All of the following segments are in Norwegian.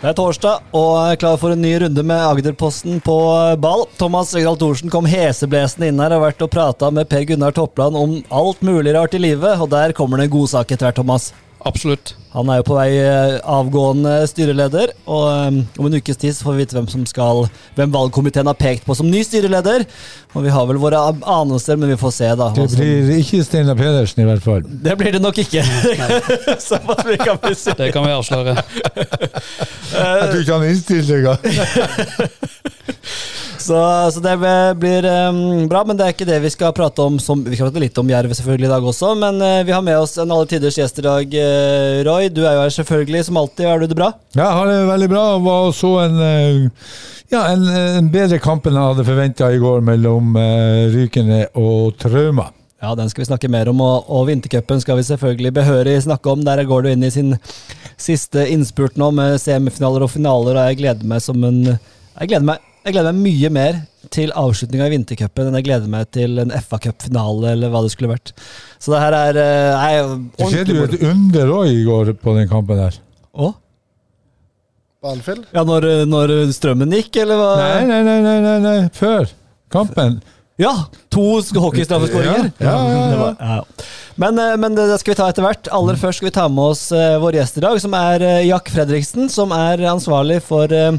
Det er torsdag, og er klar for en ny runde med Agderposten på ball. Thomas Øgdal Thorsen kom heseblesende inn her og har vært og prata med Per Gunnar Toppland om alt mulig rart i livet, og der kommer det en godsak etter hvert, Thomas. Absolutt. Han er jo på vei eh, avgående styreleder, og eh, om en ukes tid så får vi vite hvem som skal Hvem valgkomiteen har pekt på som ny styreleder. Og vi har vel våre anelser, men vi får se, da. Det blir ikke Steinar Pedersen, i hvert fall. det blir det nok ikke. Vi kan. Det kan vi avsløre. Jeg tror ikke han innstiller engang. Så, så det blir um, bra, men det er ikke det vi skal prate om. Som, vi skal prate litt om Jerv selvfølgelig i dag også, men uh, vi har med oss en alle tiders gjest i dag. Uh, Roy, du er jo her selvfølgelig, som alltid. Har du det bra? Ja, jeg har det veldig bra. Det Var så en, eh, ja, en, en bedre kamp enn jeg hadde forventa i går mellom uh, Rykene og Trauma. Ja, den skal vi snakke mer om, og, og vintercupen skal vi selvfølgelig behørig snakke om. Der går du inn i sin siste innspurt nå med semifinaler og finaler, og jeg gleder meg som en Jeg gleder meg, jeg gleder meg mye mer til avslutninga i vintercupen enn jeg gleder meg til en FA-cupfinale, eller hva det skulle vært. Så det her er eh, nei, Det skjedde jo et under òg i går på den kampen der. Å? Anfield. Ja, når, når strømmen gikk, eller hva? Nei, nei, nei, nei, nei, nei. før kampen. Ja! To sk- hockeystraffeskåringer. Ja, ja, ja, ja. Men, eh, men det skal vi ta etter hvert. Aller først skal vi ta med oss eh, vår gjest i dag, som er eh, Jack Fredriksen. Som er ansvarlig for eh,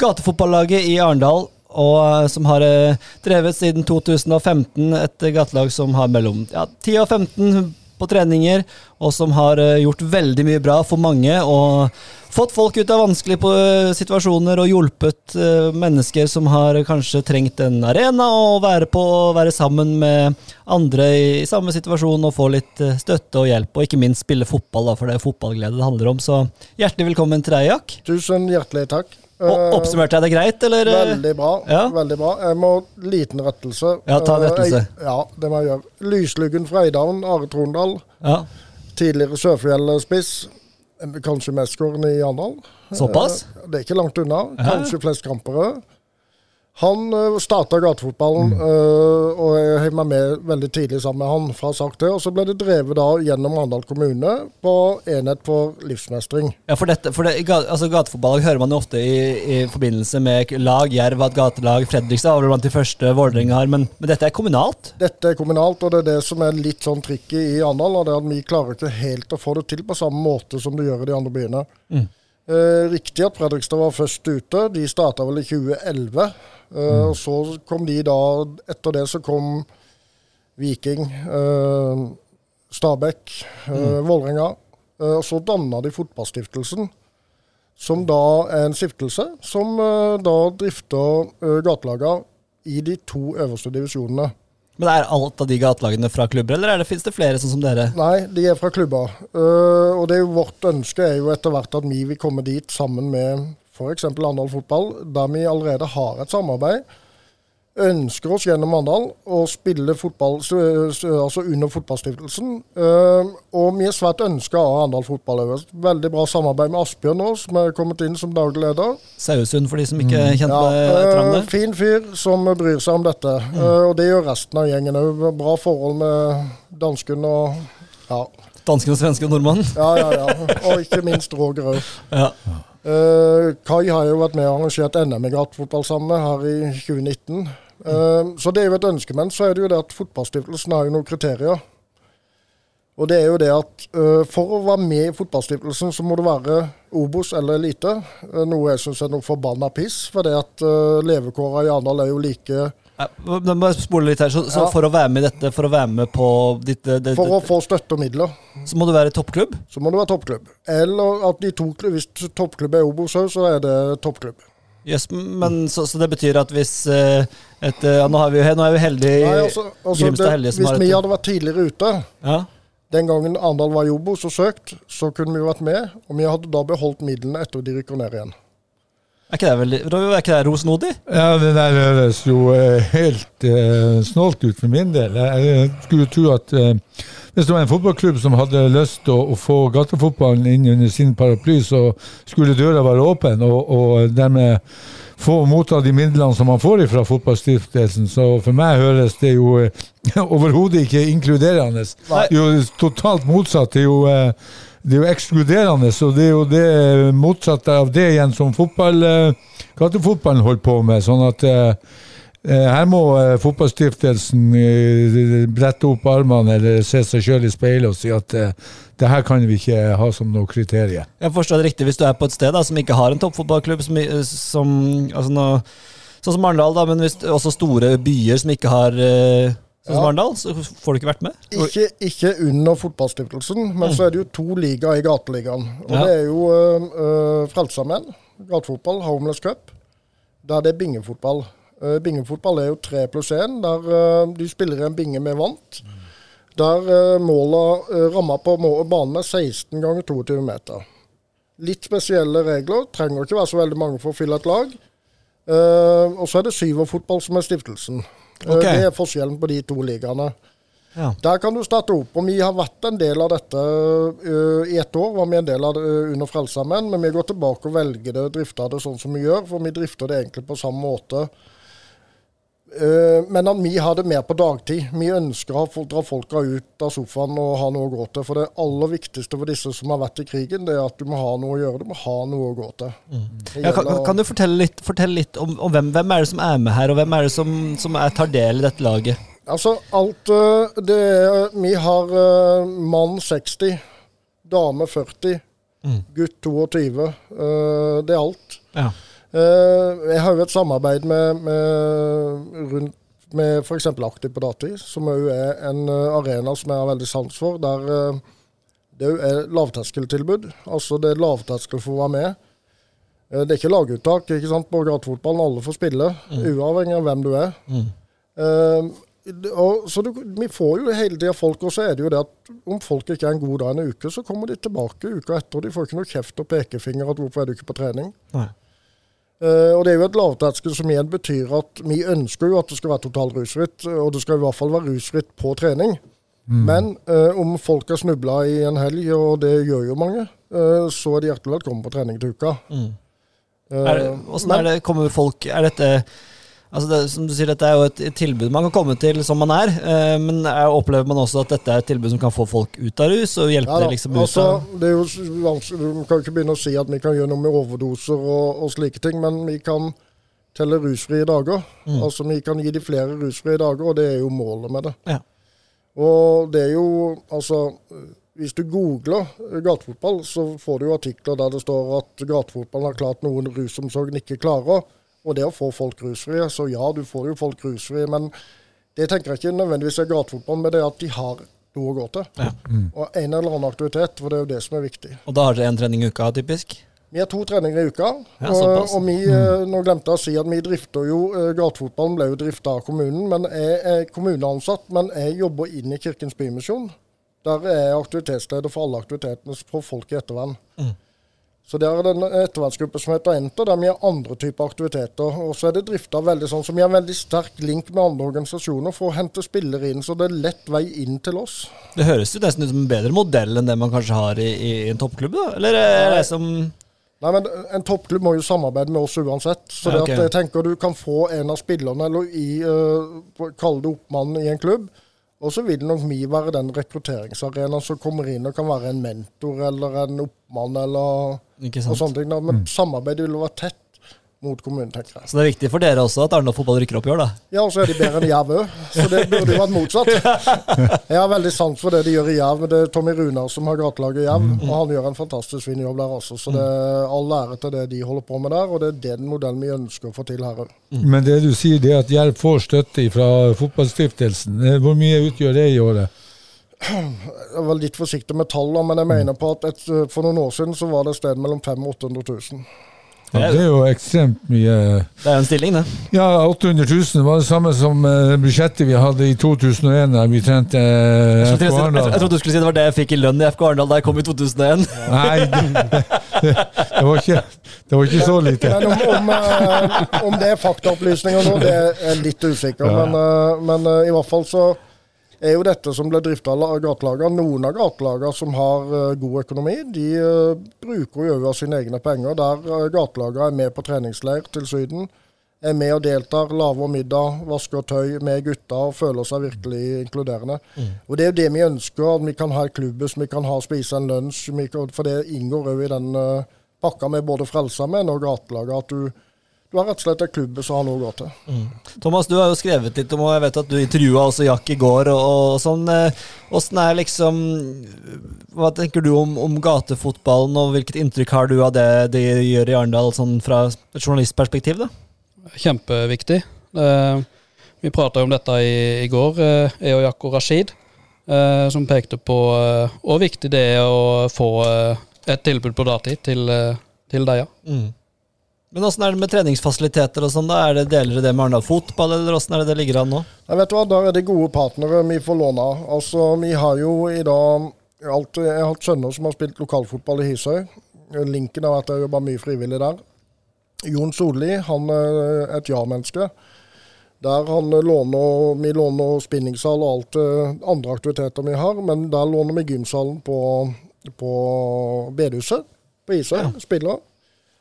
gatefotballaget i Arendal. Og eh, som har eh, drevet siden 2015 et gatelag som har mellom ja, 10 og 15 på treninger, og som har eh, gjort veldig mye bra for mange. og Fått folk ut av vanskelige situasjoner og hjulpet mennesker som har kanskje trengt en arena å være på og være sammen med andre i, i samme situasjon og få litt støtte og hjelp, og ikke minst spille fotball, da, for det er fotballglede det handler om. Så hjertelig velkommen til deg, Jack. Tusen hjertelig takk. Og, Eh, oppsummerte jeg det greit, eller? eh? Veldig bra. Ja. veldig bra. Jeg må Liten rettelse. Ja, ta en Eh, rettelse. jeg- Ja, det må jeg gjøre. Lysluggen fra Eidalen, Are Trondal. Ja, Tidligere Sørfjell-spiss. Kanskje mestskårende i Arendal. Såpass? Det er ikke langt unna. Kanskje flest kampere. Han uh, starta gatefotballen, eh, og jeg heiv meg med veldig tidlig sammen med han. fra sagt det, Og så ble det drevet da gjennom Arendal kommune på enhet for livsmestring. Ja, for, dette, for det, altså, Gatefotball hører man jo ofte i, i forbindelse med lag. Jerv har et gatelag. Fredrikstad var blant de første Vålerenga har. Men, men dette er kommunalt? Dette er kommunalt, og det er det som er litt sånn tricky i Arendal. og det er at Vi klarer ikke helt å få det til på samme måte som du gjør i de andre byene. Eh, riktig at Fredrikstad var først ute. De starta vel i 2011. Eh, og Så kom de da Etter det så kom Viking, eh, Stabæk, eh, Vålerenga. Eh, og så danna de Fotballstiftelsen. Som da er en stiftelse som eh, da drifter uh, gatelagene i de to øverste divisjonene. Men er alt av de gatelagene fra klubber, eller er det, finnes det flere sånn som dere? Nei, de er fra klubber. Uh, og det er jo vårt ønske er jo etter hvert at vi vil komme dit sammen med f.eks. Arendal Fotball, der vi allerede har et samarbeid. Ønsker oss gjennom Mandal å spille fotball altså under Fotballstiftelsen. Eh, og vi er svært ønska av Arendal Fotball. Veldig bra samarbeid med Asbjørn nå, som er kommet inn som daglig leder. Sauesund, for de som ikke kjente Ja, eh, det. fin fyr som bryr seg om dette. Mm. og det gjør resten av gjengen òg. Bra forhold med dansken og ja. Dansken, svensken og nordmannen. Ja, ja, ja. Og ikke minst Roger òg. Ja. Uh, Kai har jo vært med og arrangert NM i gatefotball sammen med her i 2019. Eh, så det er jo et ønske, men så er det jo det at Fotballstiftelsen har jo noen kriterier. Og det er jo det at uh, for å være med i Fotballstiftelsen, så må du være Obos eller elite. Noe jeg syns er noe forbanna piss, for det at uh, levekåra i Arendal er jo like Da må jeg spole litt her. Så, så Ja. for å være med i dette, for å være med på ditt, det, det, For å få støtte og midler, så må du være toppklubb? så må du være toppklubb. Eller at de to klubb, hvis toppklubb er Obos òg, så er det toppklubb. Yes, men så, så det betyr at hvis eh, et, eh, ja, nå, vi, nå er vi heldige Nei, altså, altså, Grimstad heldige som hvis vi hadde vært tidligere ute, ja. den gangen Arendal var i Obos og søkt, så kunne vi vært med. Og vi hadde da beholdt midlene etter de rykker ned igjen. Er ikke det veldig Er ikke det rosenodig? Ja, det der høres jo eh, helt eh, snålt ut for min del. Jeg, jeg skulle tro at eh, hvis det var en fotballklubb som hadde lyst til å, å få gatefotballen inn under sin paraply, så skulle døra være åpen, og, og dermed få motta de midlene som man får fra fotballstiftelsen. Så for meg høres det jo eh, overhodet ikke inkluderende. Det er jo totalt motsatt. Det er jo, eh, det er jo ekskluderende, og det er jo det motsatte av det igjen som fotball, eh, gatefotballen holder på med. sånn at eh, eh, her må fotballstiftelsen brette opp armene eller se seg sjøl i speilet og si at det her kan vi ikke ha som noe kriterium. Jeg forstår det riktig hvis du er på et sted da, som ikke har en toppfotballklubb, som, som altså nå, sånn som Arendal, da, men hvis også store byer som ikke har Sånn som. Arendal, så får du ikke vært med. Ikke, ikke under fotballstiftelsen, men så er det jo to ligaer i gateligaen. Og Ja. det er jo uh, Frelsesarmeen, gatefotball, Homeless Cup, der det er bingefotball. Uh, bingefotball er jo tre pluss én, der uh, de spiller en binge med vant. Der uh, måla uh, ramma på må banen er 16 ganger 22 meter. Litt spesielle regler, trenger ikke være så veldig mange for å fylle et lag. Uh, og så er det syverfotball som er stiftelsen. Eh, Ok. Det er forskjellen på de to ligaene. Ja. Der kan du starte opp. og Vi har vært en del av dette ø, i ett år. var vi en del av det ø, under Frelsesarmeen, men vi går tilbake og velger det og drifter det sånn som vi gjør. For vi drifter det egentlig på samme måte. Eh, men at vi har det mer på dagtid. Vi ønsker å dra folka ut av sofaen og ha noe å gå til. For det aller viktigste for disse som har vært i krigen, det er at du må ha noe å gjøre. Du må ha noe å gå til. Mm. Ja, kan, kan du fortelle litt, fortelle litt om, om hvem, hvem er det som er med her, og hvem er det som, som er, tar del i dette laget? Altså, alt øh, det er Vi har øh, mann 60, dame 40, gutt 22. øh, det er alt. Ja. Eh, jeg har jo et samarbeid med, med, rundt, med f.eks. Aktiv på Dati, som òg er en øh, arena som jeg har veldig sans for. Der øh, det er lavterskeltilbud. Altså det er lavterskel for å være med. Eh, det er ikke laguttak ikke sant, på gatefotballen. Alle får spille, uavhengig av hvem du er. Mm. Uh, og, så du, vi får jo hele tida folk, og så er det jo det at om folk ikke er en god dag en uke, så kommer de tilbake uka etter. og De får ikke noe kjeft og pekefinger at hvorfor er du ikke på trening. Nei. Eh, og det er jo et lavterskel som igjen betyr at vi ønsker jo at det skal være totalt rusfritt, og det skal i hvert fall være rusfritt på trening. Men uh, om folk har snubla i en helg, og det gjør jo mange, uh, så er de hjertelig velkommen på trening til uka. Mm. Er, det- hvordan er det, kommer folk Er dette Altså det, som du sier, Dette er jo et tilbud man kan komme til som man er, eh, men er, opplever man også at dette er et tilbud som kan få folk ut av rus, og hjelpe Ja det liksom ut altså, av det er jo vanskelig, Du kan ikke begynne å si at vi kan gjøre noe med overdoser og, og slike ting, men vi kan telle rusfrie dager. Mm. Altså Vi kan gi de flere rusfrie dager, og det er jo målet med det. Ja. Og det er jo Altså, hvis du googler gatefotball, så får du jo artikler der det står at gatefotballen har klart noen rusomsorgen ikke klarer. Og det å få folk rusfrie. Så ja, du får jo folk rusfrie, men det tenker jeg ikke nødvendigvis er gatefotball, men det er at de har noe å gå til. Ja. Og en eller annen aktivitet, for det er jo det som er viktig. Og da har dere én trening i uka, typisk? Vi har to treninger i uka. Ja, og, og vi, mm. nå glemte jeg å si at vi drifter jo eh, Gatefotballen ble jo drifta av kommunen, men jeg er kommuneansatt. Men jeg jobber inn i Kirkens Bymisjon. Der er jeg aktivitetsleder for alle aktivitetene for folk i ettervern. Mm. Så det er en ettervernsgruppe som heter Enter, der vi har andre typer aktiviteter. Og så er det drifta veldig sånn som vi har veldig sterk link med andre organisasjoner for å hente spillere inn, så det er lett vei inn til oss. Det høres jo nesten ut som en bedre modell enn det man kanskje har i, i en toppklubb, da? Eller er det som Nei, men En toppklubb må jo samarbeide med oss uansett. Så Ja, det at jeg tenker du kan få en av spillerne, eller i, uh, kall det oppmannen i en klubb, og så vil nok vi være den rekrutteringsarenaen som kommer inn og kan være en mentor eller en oppmann eller og sant? sånne ting. Da. Men samarbeidet vil være tett mot kommunen, tenker jeg. Så det er viktig for dere også at Arendal fotball rykker opp i år, da? Ja, og så er de bedre enn Jerv òg, så det burde jo vært motsatt. Jeg har veldig sans for det de gjør i Jerv. men Det er Tommy Runar som har gatelaget i Jerv, og han gjør en fantastisk fin jobb der også. Så det er all ære til det de holder på med der, og det er den modellen vi ønsker å få til her òg. Men det du sier, det er at Jerv får støtte fra fotballstiftelsen. Eh, Hvor mye utgjør det i året? Jeg var litt forsiktig med tallene, men jeg mener på at et, for noen år siden så var det et sted mellom 500 og 800 000. Ja, det er jo ekstremt mye. Det er jo en stilling, det. Ja, 800 000 var det samme som eh, budsjettet vi hadde i 2001 da vi trente eh, Jeg FK Arendal. jeg, jeg trodde du skulle si det var det jeg fikk i lønn i FK Arendal da jeg kom i 2001. Nei, det, det, det, var ikke, det var ikke så lite. Men om, om, eh, om det er faktaopplysninger nå, det er jeg litt usikker. Ja. Men, men i hvert fall så er jo dette som ble drifta av gatelagene. Noen av gatelagene som har eh, god økonomi, de eh, bruker jo av sine egne penger. Der uh, gatelagene er med på treningsleir til Syden, er med og deltar, lager middag, vasker tøy med gutta og føler seg virkelig inkluderende. Og Det er jo det vi ønsker, at vi kan ha et klubbhus, vi kan ha spise en lunsj. kan- For det inngår òg i den pakka med både Frelsesarmeen og gatelaget. At du, du har rett og slett et klubb som har noe å gå til. Thomas, du har jo skrevet litt om, og jeg vet at du intervjua også Jack i går. og, og sånn. eh, Åssen er liksom Hva tenker du om, om gatefotballen, og hvilket inntrykk har du av det de gjør i Arendal, sånn fra et journalistperspektiv? da? Kjempeviktig. Eh, vi prata om dette i, i går, eh, jeg og Jack og Rashid, eh, som pekte på eh, hvor viktig det er å få et tilbud på datid til, eh, til dem. Men åssen er det med treningsfasiliteter og sånn? da? Er det Deler dere det med Arendal fotball, eller åssen er det det ligger an nå? Jeg vet du hva, Der er det gode partnere vi får låne av. Altså, Vi har jo i dag alt, Jeg har hatt sønner som har spilt lokalfotball i Hisøy. Linken har vært der og jobba mye frivillig der. Jon Solli han er et ja-menneske. Der han låner, Vi låner spinningsal og alt eh, andre aktiviteter vi har, men der låner vi gymsalen på, på bedehuset på Hisøy. Spiller.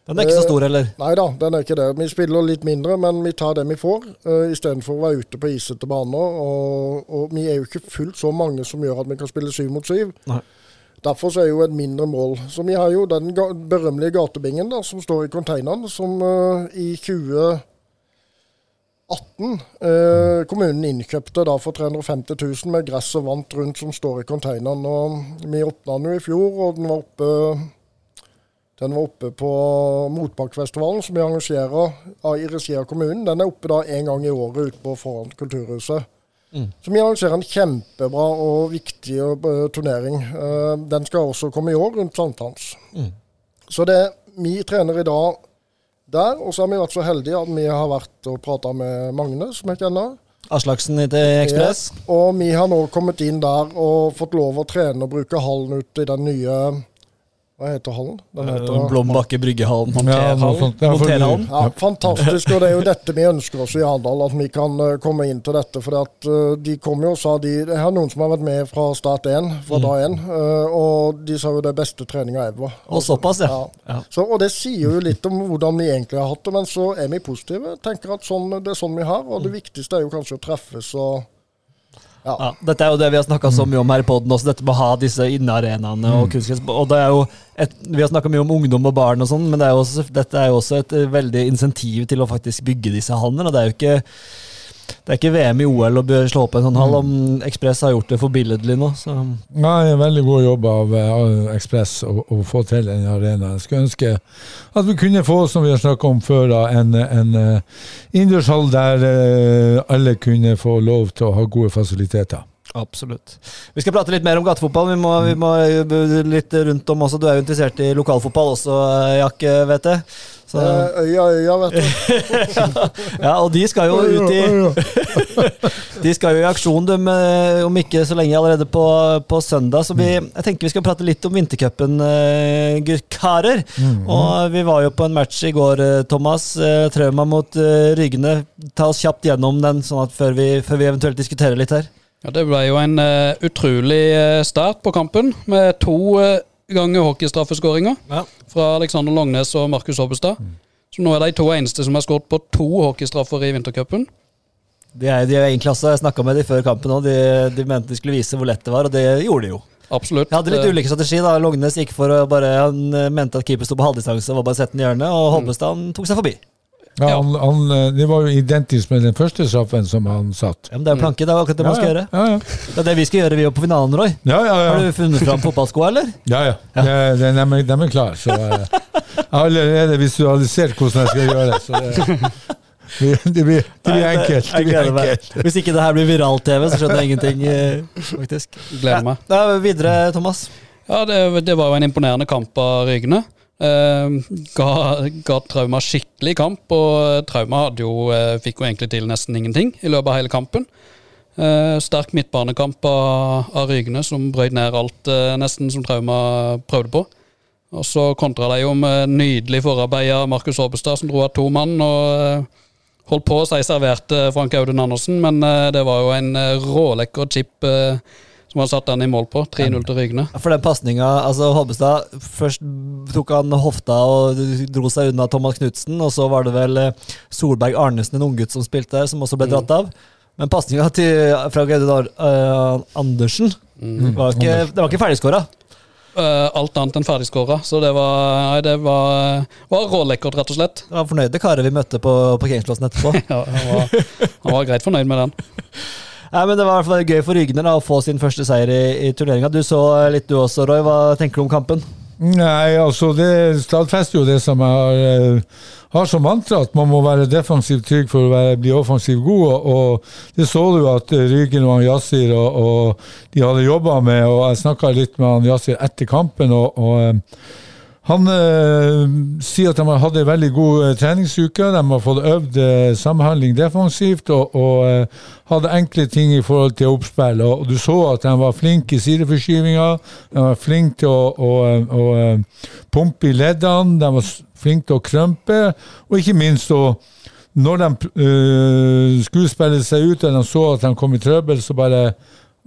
Den er ikke så stor, eller? Nei da, den er ikke det. Vi spiller litt mindre, men vi tar det vi får, uh, istedenfor å være ute på isete baner. Og, og vi er jo ikke fullt så mange som gjør at vi kan spille syv mot syv. Nei. Derfor er jo et mindre mål. Så vi har jo den ga berømmelige gatebingen da, som står i containeren, som uh, i 2018 uh, kommunen innkjøpte da for 350 000 med gress og vant rundt som står i containeren. Og vi åpna den jo i fjor, og den var oppe den var oppe på Motbakkfestivalen, som vi arrangerer av- i regi av kommunen. Den er oppe da en gang i året ute på foran Kulturhuset. Så vi arrangerer en kjempebra og viktig uh, turnering. Uh, den skal også komme i år, rundt sankthans. Så det, vi trener i dag der, og så har vi vært så heldige at vi har vært og prata med Magne, som jeg kjenner. Aslaksen til Ekspress? Ja, og vi har nå kommet inn der og fått lov å trene og bruke hallen ute i den nye Hva heter hallen? Den heter Blombakke bryggehallen. Ja. Ja, Monterhallen. Ja, fantastisk. Og det er jo dette vi ønsker oss i Arendal, at vi kan eh, komme inn til dette. For at, eh, de kom jo og sa de, Jeg har noen som har vært med fra start 1, fra dag 1, eh, og de sa jo det er beste treninga ever. Og såpass, ja. Ja. Ja. Så, og det sier jo litt om hvordan vi egentlig har hatt det, men så er vi positive. Tenker at sånn, Det er sånn vi har, og det viktigste er jo kanskje å treffes og ja. Ja, dette er jo det vi har snakka så mye om her i poden også, dette med å ha disse innearenaene og kunstgress. Og det er jo et, vi har snakka mye om ungdom og barn og sånn, men det er også, dette er jo også et veldig insentiv til å faktisk bygge disse hallene. Og det er jo ikke det er ikke VM i OL å slå opp en sånn hall, om Ekspress har gjort det forbilledlig nå. Så. Nei, veldig god jobb av eh, Ekspress å, å få til den arenaen. Jeg skulle ønske at vi kunne få, som vi har snakka om før, en, en uh, innendørshall der eh, alle kunne få lov til å ha gode fasiliteter. Absolutt. Vi skal prate litt mer om gatefotball. Vi må, vi må eh, litt rundt om også. Du er jo interessert i lokalfotball også, eh, Jakke, vet jeg. Så, Ja, ja, vet du. ja, og de skal jo ut i De skal jo i aksjon, de, om ikke så lenge allerede på, på søndag. Så vi, jeg tenker vi skal prate litt om vintercupen, eh, karer. Og vi var jo på en match i går, eh, Thomas. Eh, Trauma mot ryggene Ta oss kjapt gjennom den, sånn at før vi, før vi eventuelt diskuterer litt her. Ja, Det ble jo en uh, utrolig eh, start på kampen, med to uh, ganger hockeystraffeskåringer Ja. fra Alexander Longnes og Markus Hobbestad. Som nå er de to eneste som har skåret på to hockeystraffer i vintercupen. De er, de er i egen klasse. Jeg snakka med de før kampen òg. De, de mente de skulle vise hvor lett det var, og det gjorde de jo. Absolutt. Jeg hadde litt ulike ulik strategi. da Lognes gikk for å bare Han mente at keeper sto på halvdistanse og var bare sett den i hjørnet, og Holmestad mm. tok seg forbi. Ja. Han, han, eh, det var jo identisk med den første straffen som han satt. Ja, men Det er planke, det er akkurat det man skal ja, gjøre. ja, ja. Det er det vi skal gjøre, vi òg på finalen, Roy. Ja, ja, ja. Har du funnet fram fotballskoa, eller? ja, ja. Det, det, de, er- de er klare. Så eh, jeg har allerede visualisert hvordan jeg skal gjøre det. Så det, det, blir, det blir enkelt. Det blir enkelt. Hvis ikke det her blir viral-TV, så skjønner jeg ingenting, eh, faktisk. Gleder meg. Ja, videre, Thomas. Ja, det, det var jo en imponerende kamp av Rygene. Eh, ga, ga Trauma skikkelig kamp, og Trauma hadde jo, eh, fikk jo egentlig til nesten ingenting i løpet av hele kampen. Eh, sterk midtbanekamp av, av Rygne, som brøyt ned alt eh, nesten som Trauma prøvde på. Og så kontra de jo med nydelig forarbeid Markus Aabestad, som dro av to mann. og eh, holdt på å si serverte Frank Audun Andersen, men eh, det var jo en eh, rålekker chip eh, som han satte han i mål på. 3-0 til Rygne. For den pasninga altså Hobbestad, Først tok han hofta og dro seg unna Thomas Knutsen, og så var det vel eh, Solberg Arnesen, en unggutt som spilte der, som også ble dratt av. Men pasninga til Frank Audun uh, Andersen var ikke, det var ikke ferdigskåra. Uh, alt annet enn ferdigskåra, så det var, nei, det var, var rålekkert, rett og slett. Det var fornøyde karer vi møtte på parkeringsplassen etterpå. Ja, han, var, han var greit fornøyd med den. Nei, men Det var i hvert fall gøy for Rygner da, å få sin første seier i, i turneringa. Du så litt du også, Roy. Hva tenker du om kampen? Nei, altså det stadfester jo det som jeg har, eh, har som mantra, at man må være defensivt trygg for å være, bli offensivt god. Og, og det så du at eh, Rygen og Yasir og, og de hadde jobba med, og jeg snakka litt med Yasir etter kampen. og, og eh, han eh, sier at de har hatt en veldig god eh, treningsuke. De har fått øvd eh, samhandling defensivt og, og hadde enkle ting i forhold til oppspill. Og, du så at de var flinke i sideforskyvinga. De var flinke til å, å, å, pumpe i leddene. De var flinke til å krømpe. Og ikke minst å når de skulle spille seg ut, og de så at de kom i trøbbel, så bare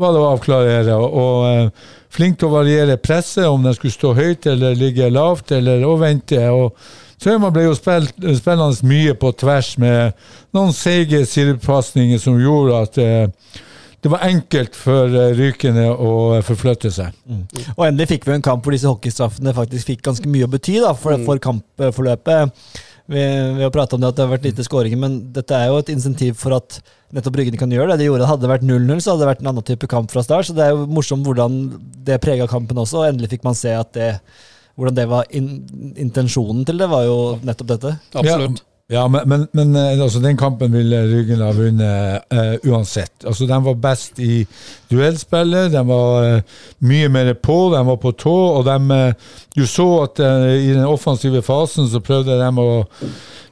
var det å avklarere. Og, og eh, flink til å variere presset, om den skulle stå høyt eller ligge lavt, eller å vente. og Trauma ble jo spilt, spillende mye på tvers med noen seige sirpasninger som gjorde at uh, det var enkelt for eh, Rykene å forflytte seg. Og endelig fikk vi en kamp hvor disse hockeystraffene faktisk fikk ganske mye å bety da, for, for kampforløpet. Vi, vi har pratet om det at det har vært lite skåringer, men dette er jo et insentiv for at nettopp Bryggen kan gjøre det. Det gjorde. Hadde det vært 0-0, så hadde det vært en annen type kamp fra start. Så det er jo morsomt hvordan det prega kampen også. og Endelig fikk man se at det hvordan det var in, intensjonen til det, var jo nettopp dette. Absolutt. Ja, men, men, men eh, altså, den kampen ville Ryggen ha vunnet uh, uansett. Altså, De var best i duellspillet, de var uh, mye mer på, de var på tå. og de, uh, Du så at eh, i den offensive fasen så prøvde de å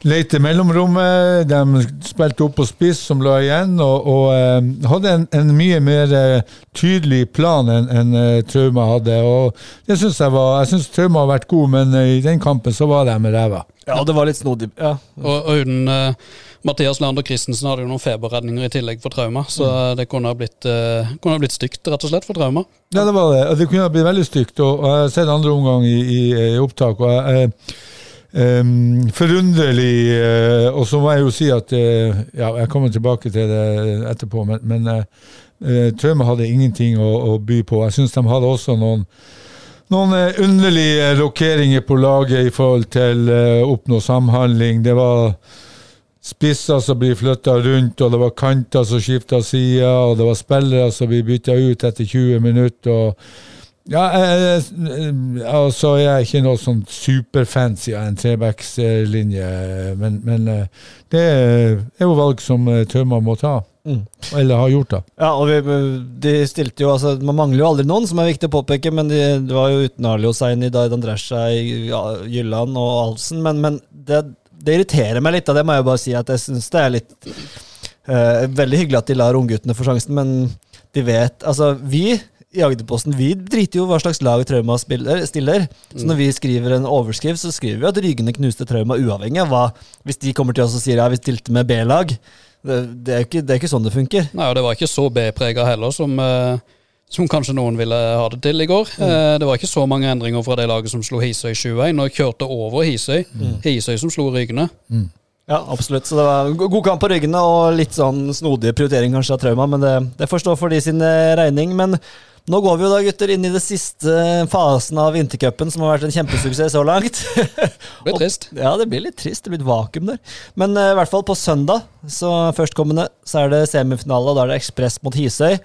lete mellomrommet. De spilte opp på spiss, som la igjen, og, og eh, hadde en, en mye mer eh, tydelig plan enn en, eh, Trauma hadde. og det synes Jeg var, jeg syns Trauma har vært god, men eh, i den kampen så var de ræva. Ja, det var litt snodig. Ja. Og, og uten uh, Mathias Lander Christensen hadde jo noen feberredninger i tillegg for trauma, så det kunne ha blitt, uh, kunne ha blitt stygt, rett og slett, for trauma. Ja, det var det. Det kunne ha blitt veldig stygt. og Jeg har sett andre omgang i, i, i opptak. og jeg, uh, um, Forunderlig. eh, og så må jeg jo si at Ja, jeg kommer tilbake til det etterpå, men, men Trauma hadde ingenting å, å by på. Jeg syns de hadde også noen noen eh, underlige rokeringer på laget i forhold til eh, å oppnå samhandling. Det var spisser som blir flytta rundt, og det var kanter som skifta side, og det var spillere som blir bytta ut etter 20 minutter. og ja, jeg, jeg, altså jeg er ikke noe sånn superfancy av en trebackslinje, men, men eh, det er jo valg som eh, Trauma må ta. Mm. Eller har gjort, det. Ja, og vi, de stilte jo, altså Man mangler jo aldri noen, som er viktig å påpeke, men de, det var jo uten Ali Hosseini, Daid Andresja, ja, Jylland og Alsen. Men, men det, det irriterer meg litt, og det må jeg bare si at jeg syns det er litt eh, Veldig hyggelig at de lar ungguttene få sjansen, men de vet Altså, vi i Agderposten vi driter jo hva slags lag Trauma spiller, stiller. Så når vi skriver en overskrift, så skriver vi at Rygene knuste Trauma uavhengig av hva Hvis de kommer til oss og sier ja, vi stilte med B-lag. Det, det, er ikke, det er ikke sånn det funker. Nei, og det var ikke så B-prega heller som, eh, som kanskje noen ville ha det til i går. Eh, det var ikke så mange endringer fra det laget som slo Hisøy 7-1, og kjørte over Hisøy. Hisøy som slo Rygne. Ja, absolutt. Så det var god kamp på ryggene og litt sånn snodig prioritering kanskje av Trauma, men det, det får stå for de sin eh, regning. Men nå går vi jo da, gutter, inn i det siste fasen av vintercupen, som har vært en kjempesuksess så langt. Det blir trist. Ja, det blir litt trist. Det blir et vakuum der. Men uh, i hvert fall på søndag, så førstkommende, så er det semifinale, og da er det Ekspress mot Hisøy.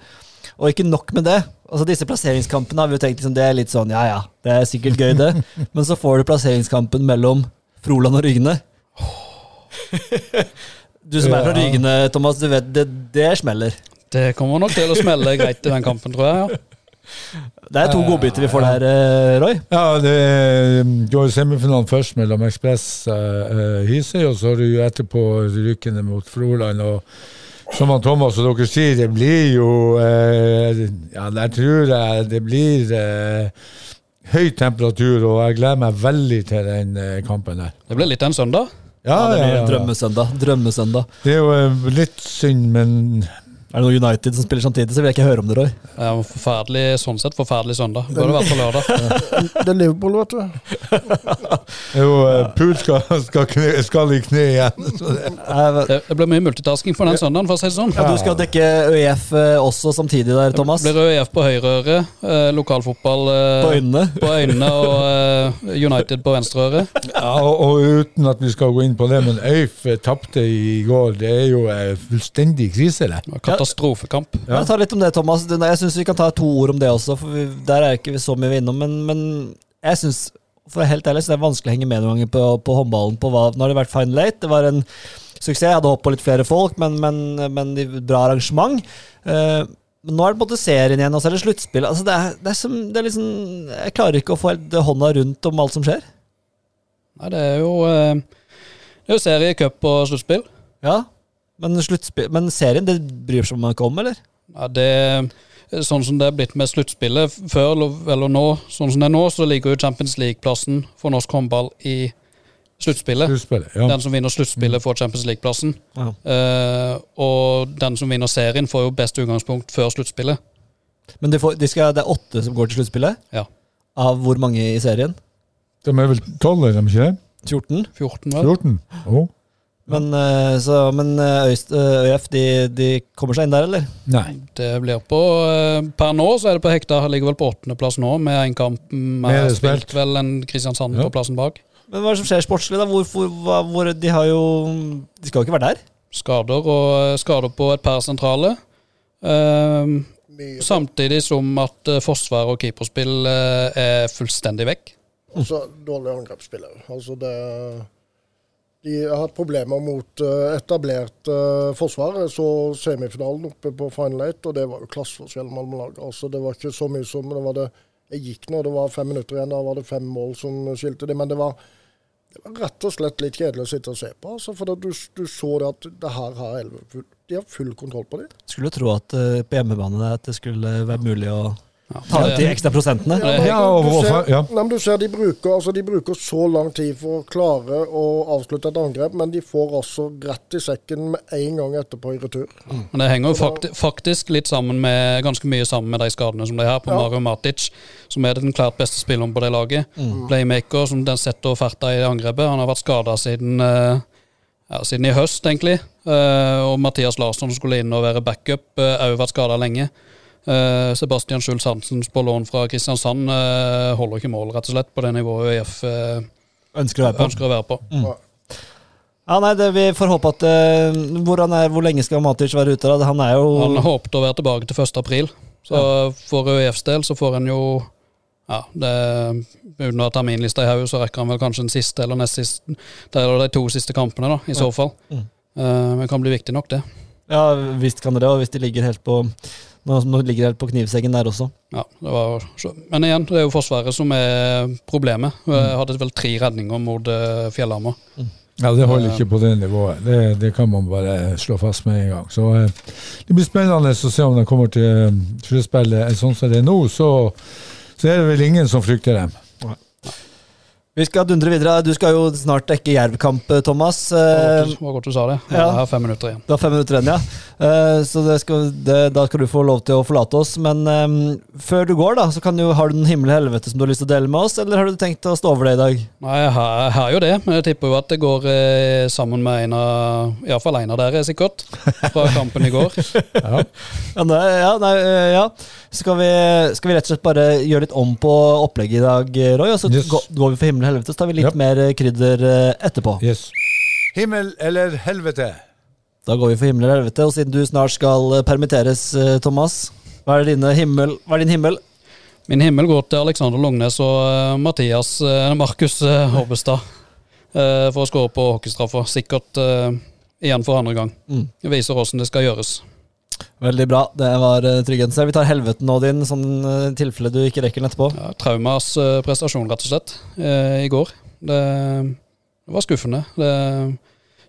Og ikke nok med det. Altså Disse plasseringskampene har vi jo tenkt liksom, det er litt sånn ja ja, det er sikkert gøy, det. Men så får du plasseringskampen mellom Froland og Rygne. Du som er fra Rygne, Thomas, du vet det, det smeller. Det kommer nok til å smelle greit i den kampen, tror jeg. ja. Det er to godbiter vi får der, eh, Roy. Ja, det går jo semifinalen først mellom Ekspress uh, Hisøy, og så er det jo etterpå Rykene mot Froland. og som han Thomas og dere sier, det blir jo eh, Ja, der tror jeg det blir eh, høy temperatur, og jeg gleder meg veldig til den kampen der. Det ble litt en søndag. Ja, det ja, blir ja, ja. drømmesøndag. Drømmesøndag. Det er jo litt synd, men Er det noe United som spiller samtidig, så vil jeg ikke høre om det, Roy. Ja, er forferdelig, sånn sett forferdelig søndag. Burde vært på lørdag. Det er Liverpool, vet du. jo eh, Pool skal, skal, kne, skal i kne igjen. Det, Det, blir mye multitasking på den søndagen, for å si det sånn. Ja, du skal dekke ØIF eh, også samtidig der, Thomas. Det blir ØIF på høyre øre, eh, lokalfotball eh, På øynene. på øynene og eh, United på venstre øre. ja, og, og uten at vi skal gå inn på det, men ØIF tapte i går. Det er jo fullstendig krise, det. Katastrofekamp. Ja. Ta litt om det, Thomas. Jeg syns vi kan ta to ord om det også, for vi, der er ikke så mye vi innom. Men, men jeg syns, for helt ærlig, så det er vanskelig å henge med noen ganger på, på håndballen. På hva, nå har det vært Final Eight. Det var en suksess. Jeg hadde håpet på litt flere folk, men, men, men de- bra arrangement. Uh, men nå er det på en måte serien igjen, og så er det sluttspill. Altså, det er, det er som, det er liksom, jeg klarer ikke å få helt hånda rundt om alt som skjer. Nei, det er jo eh, Det er jo serie, cup og sluttspill. Ja, men, men serien, det bryr seg om man ikke om, eller? Ja, det Sånn som det er blitt med sluttspillet før eller nå, sånn som det er nå, så ligger jo Champions League-plassen for norsk håndball i sluttspillet. Sluttspillet, ja. Den som vinner sluttspillet, får Champions League-plassen. Ja. Uh, og den som vinner serien, får jo best utgangspunkt før sluttspillet. Men de får, de skal, det er åtte som går til sluttspillet? Ja. Av hvor mange i serien? De er vel tolv, er de ikke det? 14? 14, vel? 14? Oh. Men, eh, så, men eh, Øyst, ØF, de, de kommer seg inn der, eller? Nei. Det blir på eh, Per nå så er det på hekta, ligger vel på åttendeplass nå, med en kamp med spilt spilt. vel en Kristiansand Ja. på plassen bak. Men hva er det som skjer sportslig, da? Hvorfor, hva, hvor, de har jo De skal jo ikke være der. Skader og skader på et par sentrale. Eh, samtidig som at eh, forsvar og keeperspill eh, er fullstendig vekk. Og så dårlige angrepsspillere. Altså, det De har hatt problemer mot eh, etablert uh, forsvar. Så semifinalen oppe på Final Eight, og det var jo klasseforskjell mellom lagene. Altså, det var ikke så mye som det var det Jeg gikk nå, det var fem minutter igjen, da var det fem mål som skilte det. Men det var, det var rett og slett litt kjedelig å sitte og se på. Altså, for du, du så det at det her har Elve full, de har full kontroll på det. Skulle tro at uh, på hjemmebane at det skulle være mulig å Ja, ta ut de ekstra prosentene. Ja, men, Du ser, nei, men du ser de bruker, altså de bruker så lang tid for å klare å avslutte et angrep, men de får altså rett i sekken med en gang etterpå i retur. men det henger jo fakti faktisk litt sammen med ganske mye sammen med de skadene som de har på Ja. Mario Matic, som er den klart beste spilleren på det laget. Playmaker som den setter farta i angrepet. Han har vært skada siden uh, ja, siden i høst, egentlig. Uh, og Mathias Larsson som skulle inn og være backup, har uh, vært skada lenge. Eh, Sebastian Schulz Hansen på lån fra Kristiansand eh, holder ikke mål, rett og slett, på det nivået ØIF eh, Ønsker å være på. ønsker å være på. Ja, nei, det, Vi får håpe at hvor, han er, hvor lenge skal Matic være ute? da? Han er jo Han håpet å være tilbake til 1. april. Så for ØIFs del så får han jo ja, det, Uten å ha terminlista i hodet, så rekker han vel kanskje den siste eller nest siste Det er de to siste kampene, da, i så fall. Mm. Eh, men det kan bli viktig nok, det. Ja, visst kan det det, og hvis de ligger helt på nå, nå ligger det på knivseggen der også. Ja, det var, men igjen, det er jo Forsvaret som er problemet. Jeg hadde vel tre redninger mot Fjellhammer. Mm. ja, det holder ikke på det nivået. Det, det kan man bare slå fast med en gang. Så eh, det blir spennende å se om de kommer til eh, sluttspillet sånn som det er nå. Så, så er det vel ingen som frykter dem. Vi skal dundre videre. Du skal jo snart dekke Jerv-kamp, Thomas. Det var Eh, godt du- var godt du sa det. ja. Jeg har fem minutter igjen. Du har fem minutter igjen, ja. Eh, Så det skal, det, da skal du få lov til å forlate oss. Men um, før du går, da, så kan du, har du den himmel og helvete som du har lyst til å dele med oss, eller har du tenkt å stå over det i dag? Nei, jeg har, jeg har jo det, men jeg tipper jo at det går eh, sammen med en av Iallfall en av dere, sikkert. Fra kampen i går. Ja. Ja, nei, ja, nei, eh, ja. Skal, vi, skal vi rett og slett bare gjøre litt om på opplegget i dag, Roy? Og så Yes. gå- går vi for himmel og helvete, så tar vi litt yep. mer krydder eh, etterpå. Yes. Himmel eller helvete? Da går vi for himmel og helvete, og siden du snart skal eh, permitteres, eh, Thomas, hva er, himmel, hva er din himmel? Min himmel går til Alexander Longnes og eh, Mathias Markus Hobbestad for å skåre på hockeystraffa. Sikkert igjen for andre gang. Mm. Det viser hvordan det skal gjøres. Veldig bra, det var tryggheten. Vi tar helveten nå, din, sånn tilfelle du ikke rekker den etterpå. Ja, traumas prestasjon, rett og slett, i går. Det, det var skuffende. Det,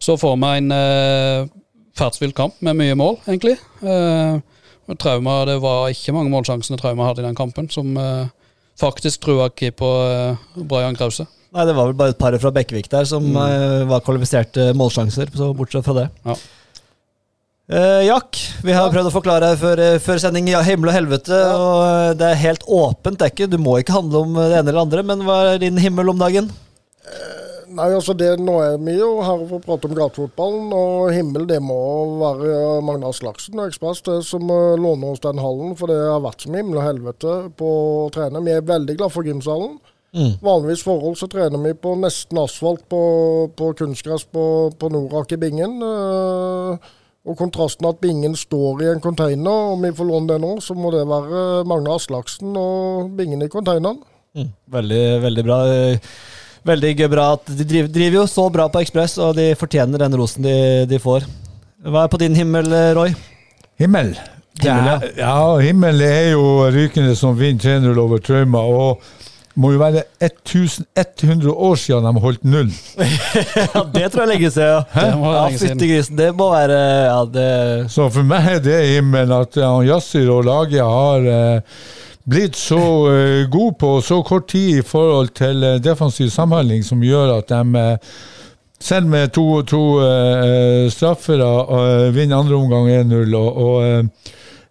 så for meg en ferdsvill kamp med mye mål, egentlig. Eh, trauma, Det var ikke mange målsjansene Trauma hadde i den kampen, som eh, faktisk trua keeper eh, Brian Krause. Nei, det var vel bare et par fra Bekkevik der som eh, var kvalifiserte målsjanser, så bortsett fra det. Ja. Eh, Jack, vi har prøvd å forklare her før, eh, før sending ja, himmel og helvete, og eh, det er helt åpent. Det ikke, du må ikke handle om det ene eller andre, men hva er din himmel om dagen? Nei, altså det, Nå er vi jo her for å prate om gatefotballen, og himmel det må være Magnar Slagsen og Ekspress det som eh, låner oss den hallen. For det har vært som himmel og helvete på å trene. Vi er veldig glad for gymsalen. Vanligvis forhold så trener vi på nesten asfalt på, på kunstgress på, på Norak i Bingen. eh, og kontrasten at Bingen står i en container, og vi får låne det nå, så må det være Magne Aslaksen og Bingen i containeren. Veldig, veldig bra. Veldig bra at De driver, driver jo så bra på Ekspress, og de fortjener den rosen de, de får. Hva er på din himmel, Roy? Himmel. Himmel, ja. Ja, himmel er jo rykende som vind 3-0 over Trauma. Og må jo være 1100 år siden de holdt null. Ja, Det tror jeg lenge siden. Ja, Det må ja fytti grisen. Det må være Ja, det Så for meg er det himmel at ja, og laget har eh, blitt så uh, gode på så kort tid i forhold til uh, defensiv samhandling som gjør at de uh, selv med to, to straffer vinner andre omgang 1-0. og, og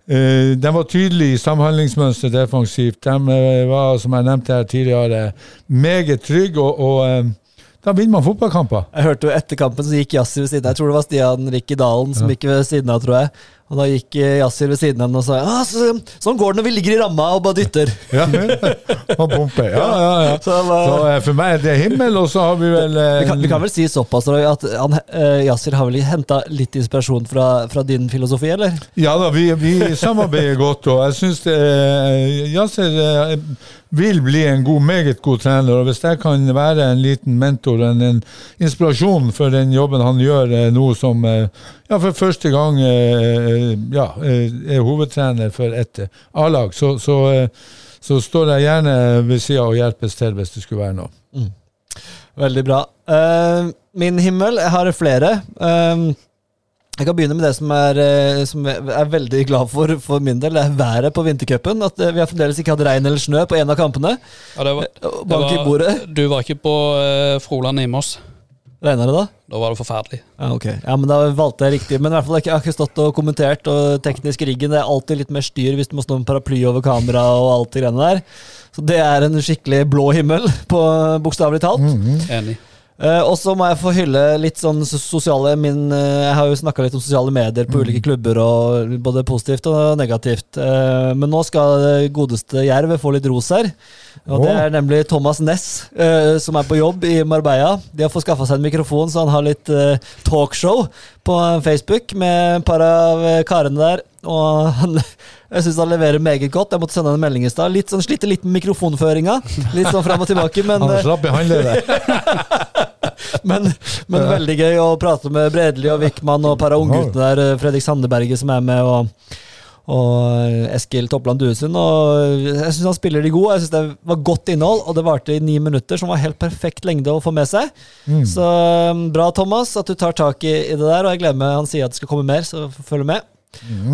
de var tydelige i samhandlingsmønsteret defensivt. De var, som jeg nevnte her tidligere, meget trygge. og, og da vinner man fotballkamper. Jeg hørte jo etter kampen så gikk Yassir ved siden av. Jeg tror det var Stian Rikke Dalen som gikk ved siden av, tror jeg. Og da gikk Yasir ved siden av henne og sa ah, så, sånn går det når vi ligger i ramma og bare dytter. Ja, og pumpe. Ja, ja, ja. Så, var- Så eh, for meg er det himmel, og så har vi vel eh, vi, kan, vi kan vel si såpass at han, eh, Yasir har vel henta litt inspirasjon fra, fra din filosofi, eller? Ja da, vi, vi samarbeider godt, og jeg syns eh, vil bli en god, meget god trener. og Hvis jeg kan være en liten mentor, en, en inspirasjon for den jobben han gjør eh, nå som eh, ja, for første gang eh, ja, eh, er hovedtrener for et eh, A-lag, så, så, eh, så står jeg gjerne ved sida og hjelpes til hvis det skulle være noe. Veldig bra. Uh, min himmel, jeg har flere. Eh, jeg kan begynne med det som, er, eh, som jeg er veldig glad for for min del. Det er været på vintercupen. At eh, vi har fremdeles ikke hatt regn eller snø på en av kampene. Ja, det var, Eh, det i var, bordet. du var ikke på uh, Froland Imos. Regna det da? Da var det forferdelig. Ja, ok. Ja, men Da valgte jeg riktig. Men i hvert fall, jeg har ikke stått og kommentert. Og teknisk riggen det er alltid litt mer styr hvis du må stå med paraply over kamera og alt det greiene der. Så det er en skikkelig blå himmel, på bokstavelig talt. Enig. Eh, og så må jeg få hylle litt sånn sosiale min, uh, Jeg har jo snakka litt om sosiale medier på ulike klubber, og både positivt og negativt. Uh, men nå skal godeste Jerv få litt ros her. Og Det er nemlig Thomas Ness, eh, som er på jobb i Marbella. De har fått skaffa seg en mikrofon, så han har litt talkshow på Facebook med et par av karene der. Og han, jeg syns han leverer meget godt. Jeg måtte sende han en melding i stad. Litt sånn, Sliter litt med mikrofonføringa. Litt sånn fram og tilbake, men Han slapp i håndleddet. men, men veldig gøy å prate med Bredli og Wickman og para ungguttene der. eh, Fredrik Sandeberget som er med, og, og eh, Eskil Toppland Duesund. Og jeg syns han spiller de gode. Jeg synes Det var godt innhold, og det varte i ni minutter, som var helt perfekt lengde å få med seg. Så eh, bra, Thomas, at du tar tak i, i det der. Og jeg gleder meg, han sier at det skal komme mer, så følg med.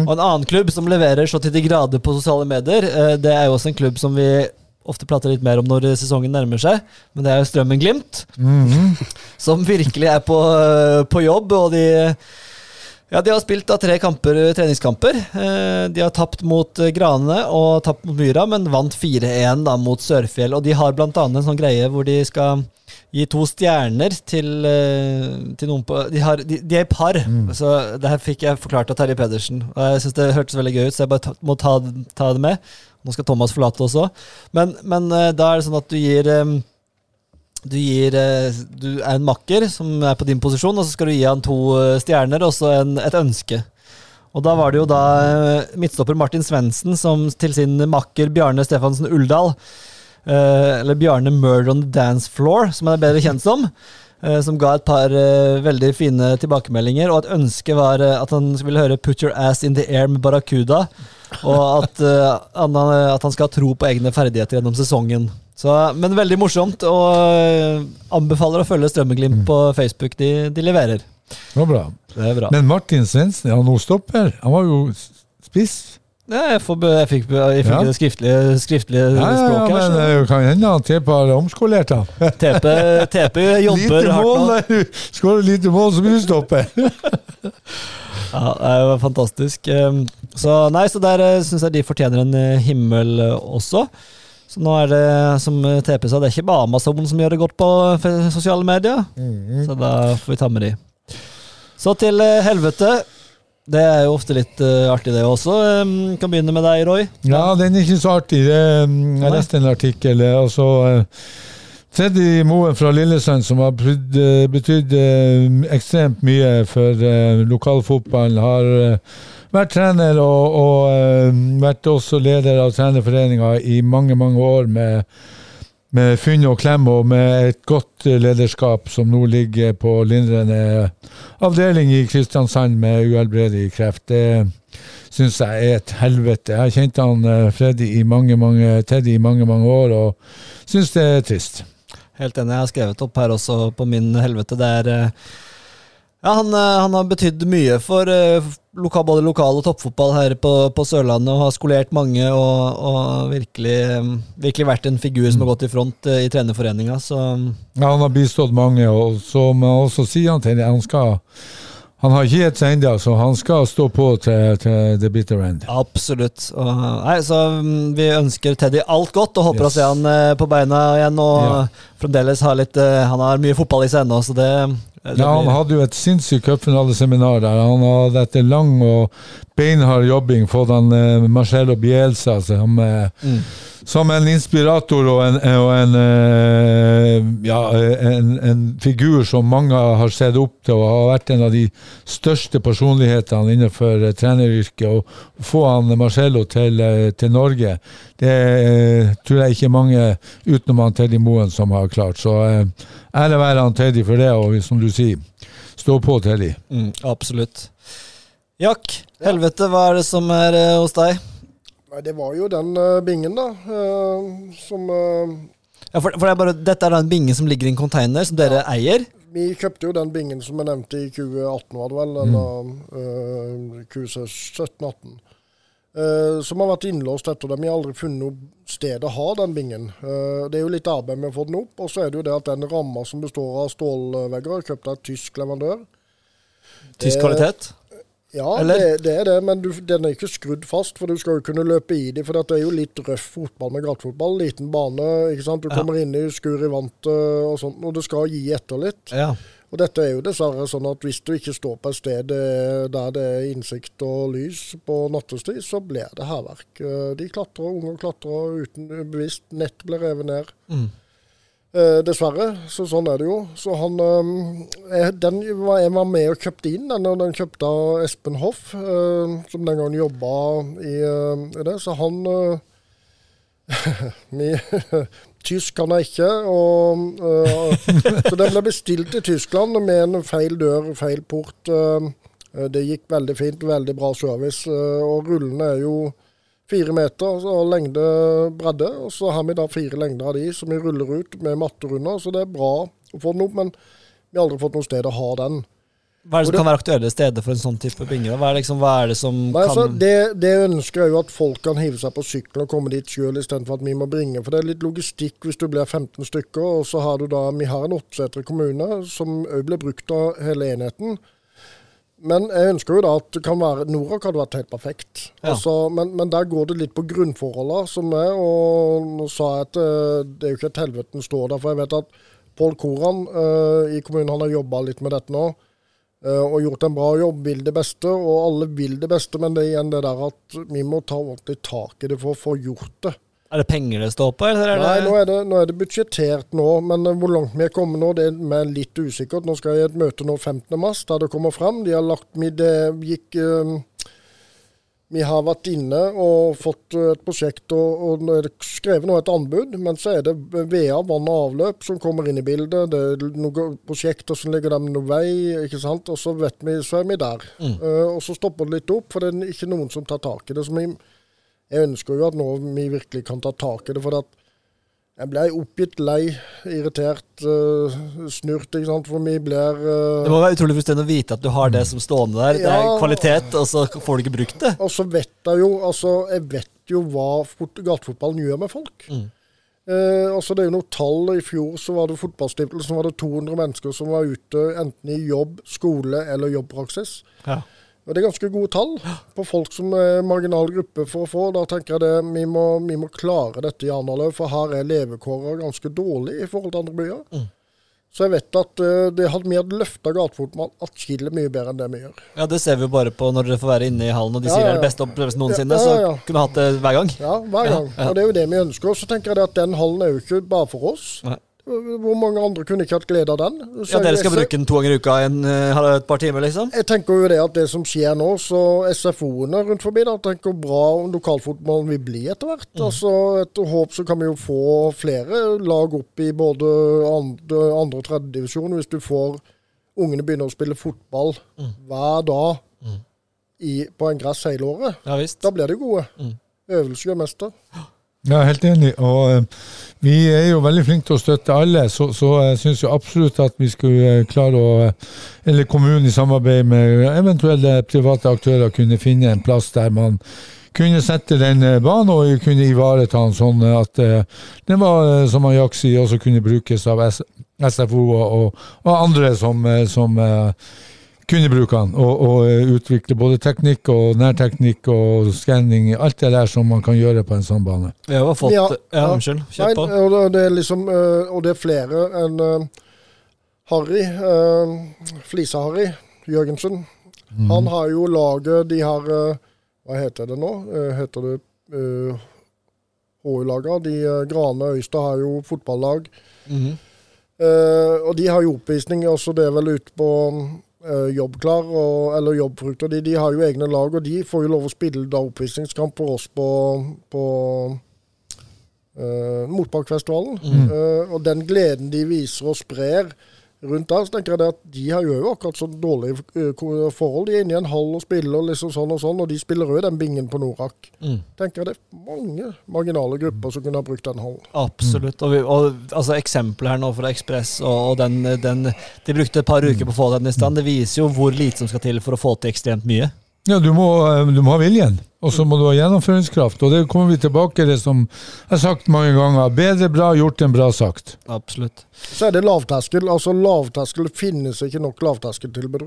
Og en annen klubb som leverer så til de grader på sosiale medier, det er jo også en klubb som vi ofte prater litt mer om når sesongen nærmer seg, men det er jo Strømmen Glimt som virkelig er på, på jobb, og de ja, De har spilt da tre kamper, treningskamper. Eh, De har tapt mot eh, Grane og tapt mot Myra, men vant 4-1 da mot Sørfjell. Og de har annet en sånn greie hvor de skal gi to stjerner til, til noen på De, har, de, de er i par, så det her fikk jeg forklart av Terje Pedersen. Og jeg syns det hørtes veldig gøy ut, så jeg bare ta, må ta, ta det med. Nå skal Thomas forlate også. Men, men eh, da er det sånn at du gir eh, du, gir, eh, du er en makker som er på din posisjon, og så skal du gi han to stjerner og så et ønske. Og da var det jo da midtstopper Martin Svendsen som til sin makker Bjarne Stefansen Uldal, eller Bjarne Murder on the Dance Floor, som han er bedre kjent som, som ga et par veldig fine tilbakemeldinger, og et ønske var at han ville høre 'Put your ass in the air' med Barracuda, og at, eh, han, at han skal ha tro på egne ferdigheter gjennom sesongen. Så, men veldig morsomt, og eh, anbefaler å følge Strømmeglimt på Facebook. De, de leverer. Det var bra. Det er bra. Men Martin Svendsen, han nå stopper? Han var jo spiss. Ja, jeg, får, jeg fikk, jeg fikk Ja. det skriftlige, skriftlige Ja, ja, ja, språket. her, men så- det kan hende at TP har omskolert ham. TP, TP jobber Lite hardt nå. Skårer lite mål, så blir du stopper. Ja, det var fantastisk. Um, Så nei, så der syns jeg de fortjener en eh, himmel eh, også. Så nå er det, som eh, TP sa, det er ikke bare Amazon som gjør det godt på sosiale medier. Så da får vi ta med de. Så til eh, helvete. Det er jo ofte litt uh, artig, det også. Um, Kan begynne med deg, Roy. Ja, den er ikke så artig. Det, jeg leste en artikkel. eh, Altså, uh, Freddy Moen fra Lillesand, som har betydd, eh, eh, ekstremt mye for eh, lokalfotballen, har eh, vært trener og, og eh, vært også leder av trenerforeninga i mange, mange år med, med funn og klem og med et godt lederskap som nå ligger på lindrende avdeling i Kristiansand med uhelbredelig kreft. Det syns jeg er et helvete. Jeg har kjent han eh, Freddy i mange, mange, Teddy i mange, mange år og syns det er trist. Helt enig. Jeg har skrevet opp her også på min helvete. Det er eh, Ja, han, eh, han har betydd mye for lokal, både lokal og toppfotball her på, på Sørlandet og har skolert mange og, og virkelig, virkelig vært en figur som har gått i front eh, i trenerforeninga. Så Ja, han har bistått mange, og jeg også si han til. Han skal han har ikke gitt seg ennå, så han skal stå på til, til the bitter end. absolutt. Og, nei, så mm, vi ønsker Teddy alt godt og håper Yes. å se han eh, på beina igjen. Og Ja. fremdeles har litt eh, Han har mye fotball i seg ennå, så det Ja, Han hadde jo et sinnssykt cupfinaleseminar der. Han hadde etter lang og beinhard jobbing fått han eh, Marcello Bielsa som, eh, Mm. som en inspirator og en, og en, eh, ja, en, en figur som mange har sett opp til og har vært en av de største personlighetene innenfor eh, treneryrket. Å få han Marcello til, eh, til Norge, det eh, tror jeg ikke mange utenom han Teddy Moen som har klart. Så ære være han Teddy for det, og som du sier, stå på Teddy. Mm, absolutt. Jack, helvete, hva er det som er uh, hos deg? Nei, det var jo den uh, bingen, da, uh, som Ja, for, for det er bare, Dette er den bingen som ligger i en container, som dere eier? Vi kjøpte jo den bingen som jeg nevnte i 2018, var det vel, eller uh, 2017-18. eh, som har vært innlåst etter det. Vi har aldri funnet noe sted å ha den bingen. Det er jo litt arbeid med å få den opp. Og så er det jo det at den ramma som består av stålvegger, er kjøpt av tysk leverandør. Tysk Det- kvalitet? Ja, det, det er det, men du, den er ikke skrudd fast, for du skal jo kunne løpe i dem. For det er jo litt røff fotball med gatefotball. Liten bane, ikke sant. Du Ja. kommer inn i skur i vantet og sånt, og det skal gi etter litt. Ja. Og dette er jo dessverre sånn at hvis du ikke står på et sted eh, der det er innsikt og lys på nattestid, så blir det hærverk. Eh, De klatrer, unger klatrer uten bevisst. Nett blir revet ned. Mm. Eh, dessverre, så sånn er det jo. Så han eh, Den jeg var med og kjøpte inn, den, den kjøpte av Espen Hoff, eh, som den gangen jobba i, eh, i det. Så han eh, Tysk kan jeg ikke. Og, eh, så den ble bestilt i Tyskland med en feil dør, feil port. det gikk veldig fint, veldig bra service. og rullene er jo fire meter og lengde bredde, og så har vi da fire lengder av de som vi ruller ut med matter under. Så det er bra å få den opp, men vi har aldri fått noe sted å ha den. Hva er det som kan være aktuelle steder for en sånn type binge? Hva er, liksom, hva er det som Nei, altså, kan det, det ønsker jeg jo at folk kan hive seg på sykkelen og komme dit sjøl istedenfor at vi må bringe. For det er litt logistikk hvis du blir 15 stykker, og så har du da Vi har en åtteseter kommune som òg blir brukt av hele enheten. Men jeg ønsker jo da at det kan være Norak hadde vært helt perfekt. Ja. Altså, men, men der går det litt på grunnforholdene som er, og nå sa jeg at eh, det er jo ikke et helvete den står der. For jeg vet at Pål Koran eh, i kommunen han har jobba litt med dette nå. eh, og gjort en bra jobb, vil det beste, og alle vil det beste. Men det er igjen det der at vi må ta ordentlig tak i det for å få gjort det. Er det penger det står på, eller er Nei, nå er det, nå er det budsjettert nå, men eh, hvor langt vi er kommet nå, det er litt usikkert. Nå skal jeg i et møte nå 15. mars, der det kommer frem. De har lagt med det gikk um, Vi har vært inne og fått eh, et prosjekt, og, og skrevet nå et anbud. Men så er det VA, vann og avløp, som kommer inn i bildet. Det er noen prosjekter som ligger der med noe vei, ikke sant. Og så vet vi, så er vi der. Eh, og så stopper det litt opp, for det er ikke noen som tar tak i det. Så vi, jeg ønsker jo at nå vi virkelig kan ta tak i det. for at Jeg ble oppgitt, lei, irritert, uh, snurt, ikke sant. For vi blir uh, Det må være utrolig frustrerende å vite at du har det som stående der. Det er kvalitet, og så får du ikke brukt det. Og så vet jeg jo altså, jeg vet jo hva fot- gatefotballen gjør med folk. Mm. Eh, altså Det er jo noen tall. I fjor så var det fotballstiftelsen var det 200 mennesker som var ute enten i jobb, skole eller jobbpraksis. Ja. Og Det er ganske gode tall på folk som er marginal gruppe for å få. Da tenker jeg det, vi må, vi må klare dette i Arendal for her er levekårene ganske dårlige i forhold til andre byer. Mm. Så jeg vet at eh, det hadde, vi hadde løfta gatefotball atskillig mye bedre enn det vi gjør. Ja, Det ser vi jo bare på når dere får være inne i hallen og de Ja, sier det ja, er den beste opplevelsen noensinne. Så kunne du hatt det hver gang. Ja, hver gang. Og det er jo det vi ønsker. Og så tenker jeg det at den hallen er jo ikke bare for oss. Nei. Hvor mange andre kunne ikke hatt glede av den? Så Ja, Dere skal SF... bruke den to ganger i uka en, eh, et par timer, liksom? Jeg tenker jo det at det som skjer nå, så SFO-ene rundt forbi, da, tenker bra om lokalfotballen vil bli etter hvert. Mm. Altså, Etter håp så kan vi jo få flere lag opp i både andre, andre og tredje divisjon, hvis du får ungene begynner å spille fotball Mm. hver dag i, på en gress hele året. Ja visst. Da blir de gode. Mm. Øvelse gjør mester. Ja, helt enig. Og eh, vi er jo veldig flinke til å støtte alle, så, så jeg syns jo absolutt at vi skulle eh, klare å eh, Eller kommunen i samarbeid med eventuelle private aktører kunne finne en plass der man kunne sette den banen og kunne ivareta den sånn at den var, som han Jack sier, også kunne brukes av SFO og, og, andre som, som kunne bruke den, og, og eh, utvikle både teknikk og nærteknikk og skanning, alt det der som man kan gjøre på en sånn bane. Vi har fått Ja, Ja, ja. unnskyld. Kjør på. og det- er liksom øh, Og det er flere enn øh, Harry, Flisa-Harry Jørgensen. Han har jo laget De har øh, Hva heter det nå? Heter det uh, HU-laga? De Grane Øystad har jo fotballag. Mm. Uh, og de har jo oppvisning også, det er vel ute på eh, Jobbklar og, eller jobbfrukter. De, de har jo egne lag, og de får jo lov å spille da oppvisningskamp for oss på, på uh, Motbakkfestivalen. Eh, og den gleden de viser og sprer rundt der, så tenker jeg at de har jo akkurat så dårlige eh, forhold. De er inne i en hall og spiller og liksom sånn og sånn, og de spiller òg den bingen på Norak. Mm. Tenker jeg det er mange marginale grupper som kunne ha brukt den hallen. Absolutt. Og, vi, og altså, eksempelet her nå fra Ekspress, og, og den, den De brukte et par uker på å få den i stand. Det viser jo hvor lite som skal til for å få til ekstremt mye. Ja, du må, eh, du må ha viljen, og så må du ha gjennomføringskraft. Og det kommer vi tilbake til det som jeg har sagt mange ganger. Bedre bra gjort enn bra sagt. Absolutt. Så er det lavterskel. Altså lavterskel det finnes ikke nok lavterskeltilbud.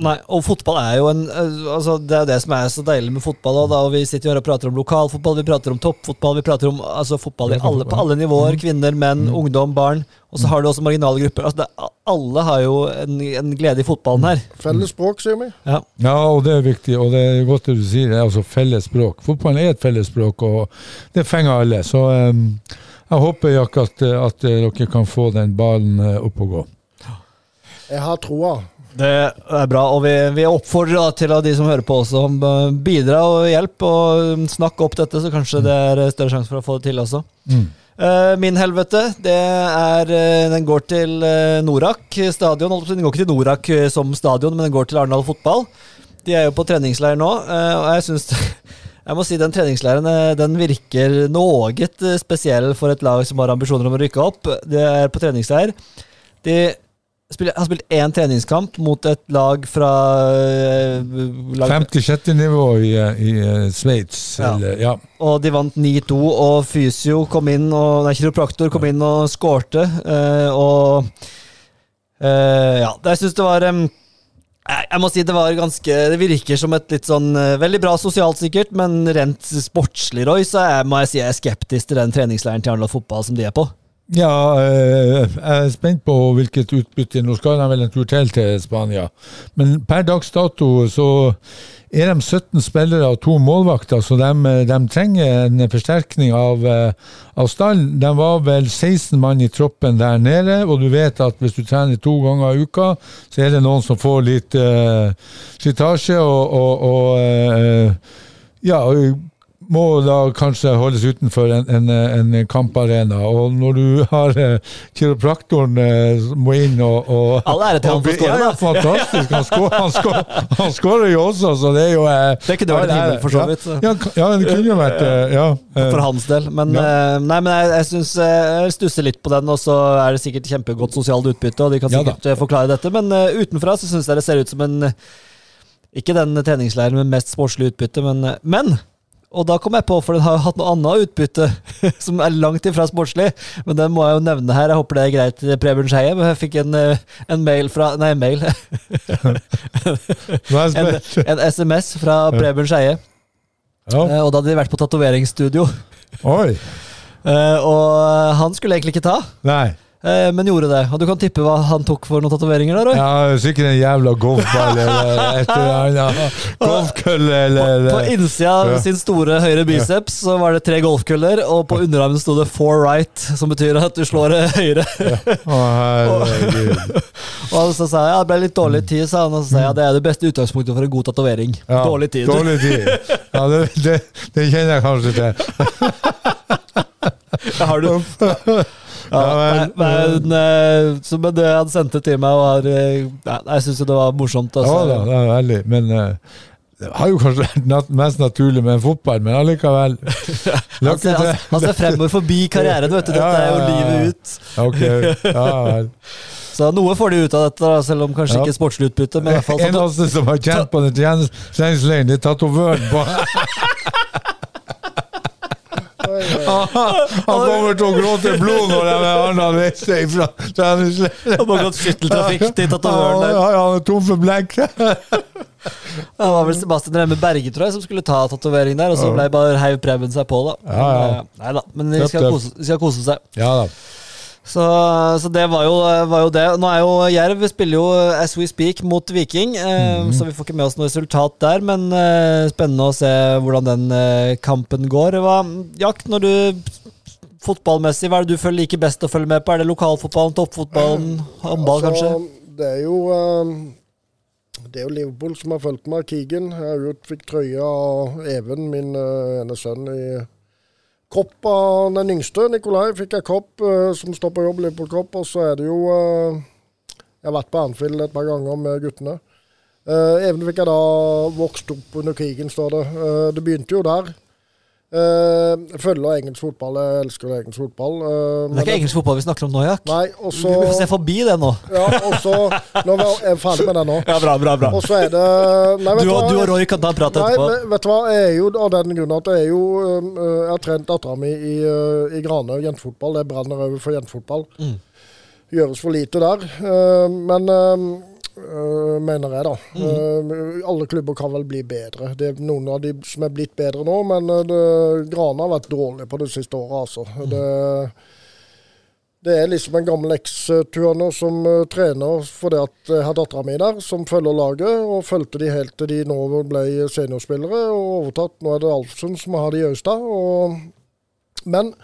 Nei, og fotball er jo en eh, altså Det er jo det som er så deilig med fotball. Og, da, og Vi sitter jo her og prater om lokalfotball, vi prater om toppfotball, vi prater om altså, fotball i alle, på alle nivåer. Kvinner, menn, ungdom, barn. Og så har du også marginale grupper. Altså, det, alle har jo en, en glede i fotballen her. Felles språk, sier vi. Ja. Ja, og det er viktig, og det er godt det du sier. Det er altså felles språk. Fotballen er et felles språk, og det fenger alle. Så um, jeg håper, Jack, at, at dere kan få den ballen eh, opp og gå. Jeg har troa. Det er bra, og vi, vi oppfordrer da til de som hører på også, om eh, bidra og hjelp, og snakk opp dette, så kanskje det er eh, større sjanse for å få det til også. Mm. Eh, min helvete, det er Den går til Norak stadion. Den går ikke til Norak som stadion, men den går til Arendal fotball. De er jo på treningsleir nå, og jeg syns Jeg må si den treningsleiren den virker noe spesiell for et lag som har ambisjoner om å rykke opp. Det er på treningsleir. De spiller, har spilt én treningskamp mot et lag fra uh, lag, 56. nivå i, eh, i uh, Sveits. Ja. Ja. Og de vant 9-2, og Fysio kom inn, og nei, kiropraktor kom inn og skårte. Uh, og eh, ja, jeg syns det var um, jeg jeg må si det var ganske Det virker som et litt sånn eh, Veldig bra sosialt, sikkert, men rent sportslig, Roy, så er, må jeg si jeg er skeptisk til den treningsleiren til Arendal fotball som de er på. Ja, eh, jeg er spent på hvilket utbytte. Nå skal de vel en tur til til Spania. Men per dags dato så er de 17 spillere og to målvakter, så de, de trenger en forsterkning av, eh, av stallen. De var vel 16 mann i troppen der nede, og du vet at hvis du trener to ganger i uka, så er det noen som får litt uh, slitasje og, og, og uh, ja, må da kanskje holdes utenfor en, en, en kamparena. Og når du har eh, kiropraktoren eh, må inn og, og All ære til han som skårer, da. fantastisk. Han skårer, han, skårer, han skårer jo også, så det er jo eh, Det er ikke dårlig himmel, for så vidt. Ja, ja, det kunne jo vært eh, ja, eh, For hans del. Men, Ja. eh, nei, men jeg, jeg syns jeg stusser litt på den, og så er det sikkert kjempegodt sosialt utbytte, og de kan sikkert forklare dette, men utenfra så syns jeg det ser ut som en Ikke den treningsleiren med mest sportslig utbytte, men, men og da kom jeg på, for den har jo hatt noe annet utbytte, som er langt ifra sportslig. Men den må jeg jo nevne her. Jeg håper det er greit, Preben Skeie. Men jeg fikk en, eh, en mail fra Nei, en mail. En, en SMS fra Preben Skeie. Ja. Eh, Og da hadde de vært på tatoveringsstudio. Oi. Eh, Og han skulle egentlig ikke ta. Nei. Eh, men gjorde det. Og du kan tippe hva han tok for noen tatoveringer? da, Roy? Ja, Sikkert en jævla golfball eller et eller annet. Golfkølle eller På innsida av sin store høyre biceps så var det tre golfkøller, og på underarmen sto det 'four right', som betyr at du slår det høyre. Å, herregud. Og så sa jeg ja, det ble litt dårlig tid, sa han. Og så sa jeg ja, det er det beste utgangspunktet for en god tatovering. Ja, Dårlig tid. Dårlig tid. Ja, det, det, det kjenner jeg kanskje til. Har du? Ja, Ja, men, men, eh, så, men det han sendte til meg, var eh, Jeg syns det var morsomt. Ja Altså. da, det er veldig. Men eh, det har jo kanskje vært mest naturlig med fotball, men allikevel. Han ser, han, han ser fremover forbi karrieren, vet du. Dette er jo Ja, ja, ja. livet ut. Okay. ja vel. Så noe får de ut av dette, selv om kanskje Ja. ikke sportslig utbytte. Men i hvert fall så, Eneste som har kjent på den treningsleiren, det er tatovøren på Han kommer til å gråte blod når han er annen seg fra treningsleiren. det var gått skytteltrafikk til tatovøren der. Ja, ja, han er tom for blekk. Det var vel Sebastian Remme Berge, tror jeg, som skulle ta tatovering der, og så ble bare heiv Preben seg på, da. Ja, ja. Men, eh, Nei da, men de skal, kose, de skal kose seg. Ja da. Så, så det var jo, var jo det. Nå er jo Jerv spiller jo as we speak mot Viking, eh, mm. så vi får ikke med oss noe resultat der. Men eh, spennende å se hvordan den eh, kampen går. Hva, Jack, når du fotballmessig, hva er det du føler liker best å følge med på? Er det lokalfotballen, toppfotballen, håndball kanskje? Altså, det er jo eh, Det er jo Liverpool som har fulgt meg. Keegan. Jeg fikk trøya av Even, min eh, ene sønn, i kopp av den yngste. Nikolai fikk jeg kopp eh, som står på jobb, Liverpool-kopp. Og så er det jo eh, Jeg har vært på Anfield et par ganger med guttene. Uh, Even fikk jeg da vokst opp under krigen, står det. Eh, det begynte jo der. Eh, jeg følger engelsk fotball. Jeg elsker engelsk fotball. Uh, Men det er ikke engelsk fotball vi snakker om nå, Jack. Nei, og så Vi får se forbi det nå. ja, og så Nå er jeg ferdig med det nå. Ja, bra, bra, bra. Og så er det Nei, vet Du, og- du og Roy kan ta en prat etterpå. Nei, vet du hva? Jeg er jo av den grunn at jeg er jo uh, Jeg har trent dattera mi i, uh, i Grane jentefotball. Det brenner over for jentefotball. Mm. Gjøres for lite der. Uh, men um, uh, mener jeg, da. Mm. Uh, alle klubber kan vel bli bedre. Det er noen av de som er blitt bedre nå, men uh, det, Grana har vært dårlig på det siste året, altså. Mm. Det, det er liksom en gammel eks-turner som uh, trener fordi at jeg har dattera mi der, som følger laget, og fulgte de helt til de nå ble seniorspillere og overtatt. Nå er det Alfsund som har de i Austad. Og, men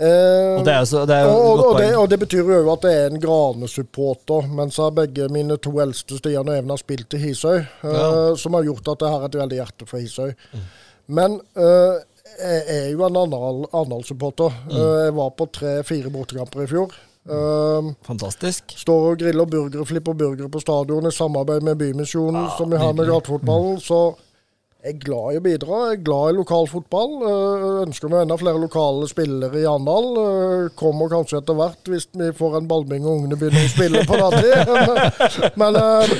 eh, Og det så, det og, og, det, og det betyr jo at det er en Grane-supporter, mens jeg begge mine to eldste, Stian og Even, har spilt i Hisøy, eh, Ja. som har gjort at jeg har et veldig hjerte for Hisøy. Mm. Men eh, jeg er jo en Arendal- Arendal-supporter. Mm. Eh, jeg var på tre-fire bortekamper i fjor. Eh, Fantastisk. står og griller burgere, flipper burgere på stadion i samarbeid med Bymisjonen, som vi har med gatefotballen. Så jeg er glad i å bidra. Jeg er glad i lokal fotball. ønsker meg enda flere lokale spillere i Arendal. Eh, kommer kanskje etter hvert, hvis vi får en ballbing og ungene begynner å spille på dagtid. men eh,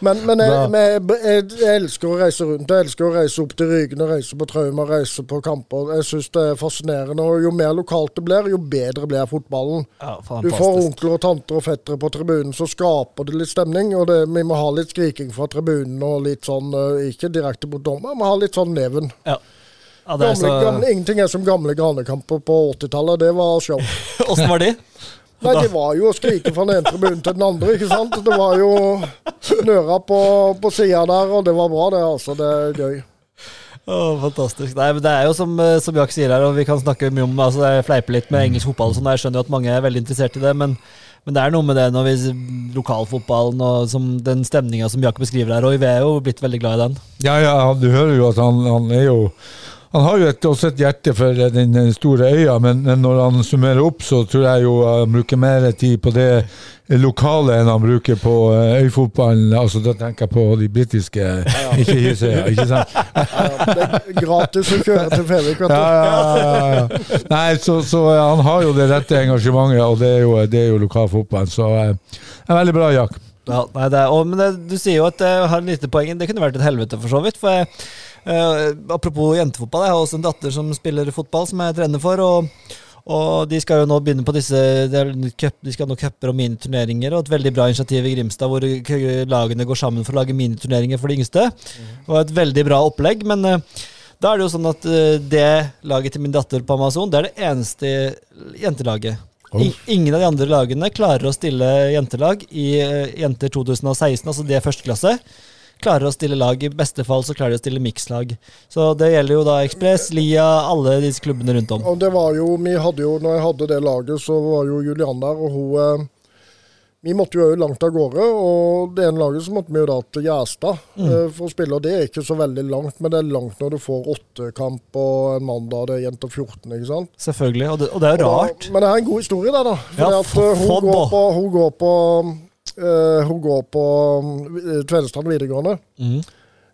men, men jeg, men jeg, jeg, jeg elsker å reise rundt. Jeg elsker å reise opp til Rygene, reise på Trauma, reise på kamper. Jeg syns det er fascinerende. Og jo mer lokalt det blir, jo bedre blir fotballen. Ja, Du får onkler og tanter og fettere på tribunen, så skaper det litt stemning. Og det, vi må ha litt skriking fra tribunen og litt sånn eh, Ikke direkte mot dommer, må ha litt sånn neven. Ja. Ja, det Gamle, så... gamle, ingenting er som gamle granekamper på 80-tallet. Det var show. Åssen var de? Nei, det var jo å skrike fra den ene tribunen til den andre, ikke sant. Det var jo snøra på, på sida der, og det var bra, det. altså. Det er gøy. Åh, fantastisk. Nei, men Det er jo som, eh, som Jack sier her, og vi kan snakke mye om altså jeg fleiper litt med engelsk fotball. og sånn, Jeg skjønner jo at mange er veldig interessert i det, men, men det er noe med det når vi lokalfotballen og som den stemninga som Jakob beskriver her, og vi er jo blitt veldig glad i den. Ja, ja, du hører jo at han, han er jo Han har jo et, også et hjerte for eh, den eh, store øya, men, men når han summerer opp, så tror jeg jo han bruker mer tid på det lokale enn han bruker på eh, øyfotballen. Altså, da tenker jeg på de britiske, ikke Hisøya. Ikke sant? Ja, det er gratis å kjøre til Fevik, vet du. Ja, ja, ja, ja. Nei, så, så eh, han har jo det rette engasjementet, og det er jo, det er jo lokalfotballen. Så eh, det er veldig bra, Jack. Ja, nei, det er, og, men det, du sier jo at jeg har et lite poeng. Det kunne vært et helvete, for så vidt. For jeg, eh, apropos jentefotball, jeg har også en datter som spiller fotball, som jeg trener for. og og de skal jo nå begynne på disse De skal nå cuper og miniturneringer, og et veldig bra initiativ i Grimstad hvor lagene går sammen for å lage miniturneringer for de yngste. Og et veldig bra opplegg, men eh, da er det jo sånn at eh, det laget til min datter på Amazon, det er det eneste jentelaget. I, ingen av de andre lagene klarer å stille jentelag i Jenter 2016, altså det er første klasse. Klarer å stille lag. I beste fall så klarer de å stille mikslag. Så det gjelder jo da Ekspress, Lia, alle disse klubbene rundt om. Og det var jo, vi hadde jo, når jeg hadde det laget, så var jo Julian der, og hun eh, Vi måtte jo langt av gårde, og det ene laget så måtte vi jo da til Gjerstad eh, for å spille. og Det er ikke så veldig langt, men det er langt når du får åttekamp og en mandag, det er jenter 14, ikke sant. Selvfølgelig. Og det, og det er jo rart. Da, men det er en god historie det, da. For Ja, at, uh, hun, går på, hun går på eh, Hun går på uh, Tvedestrand videregående. Mm.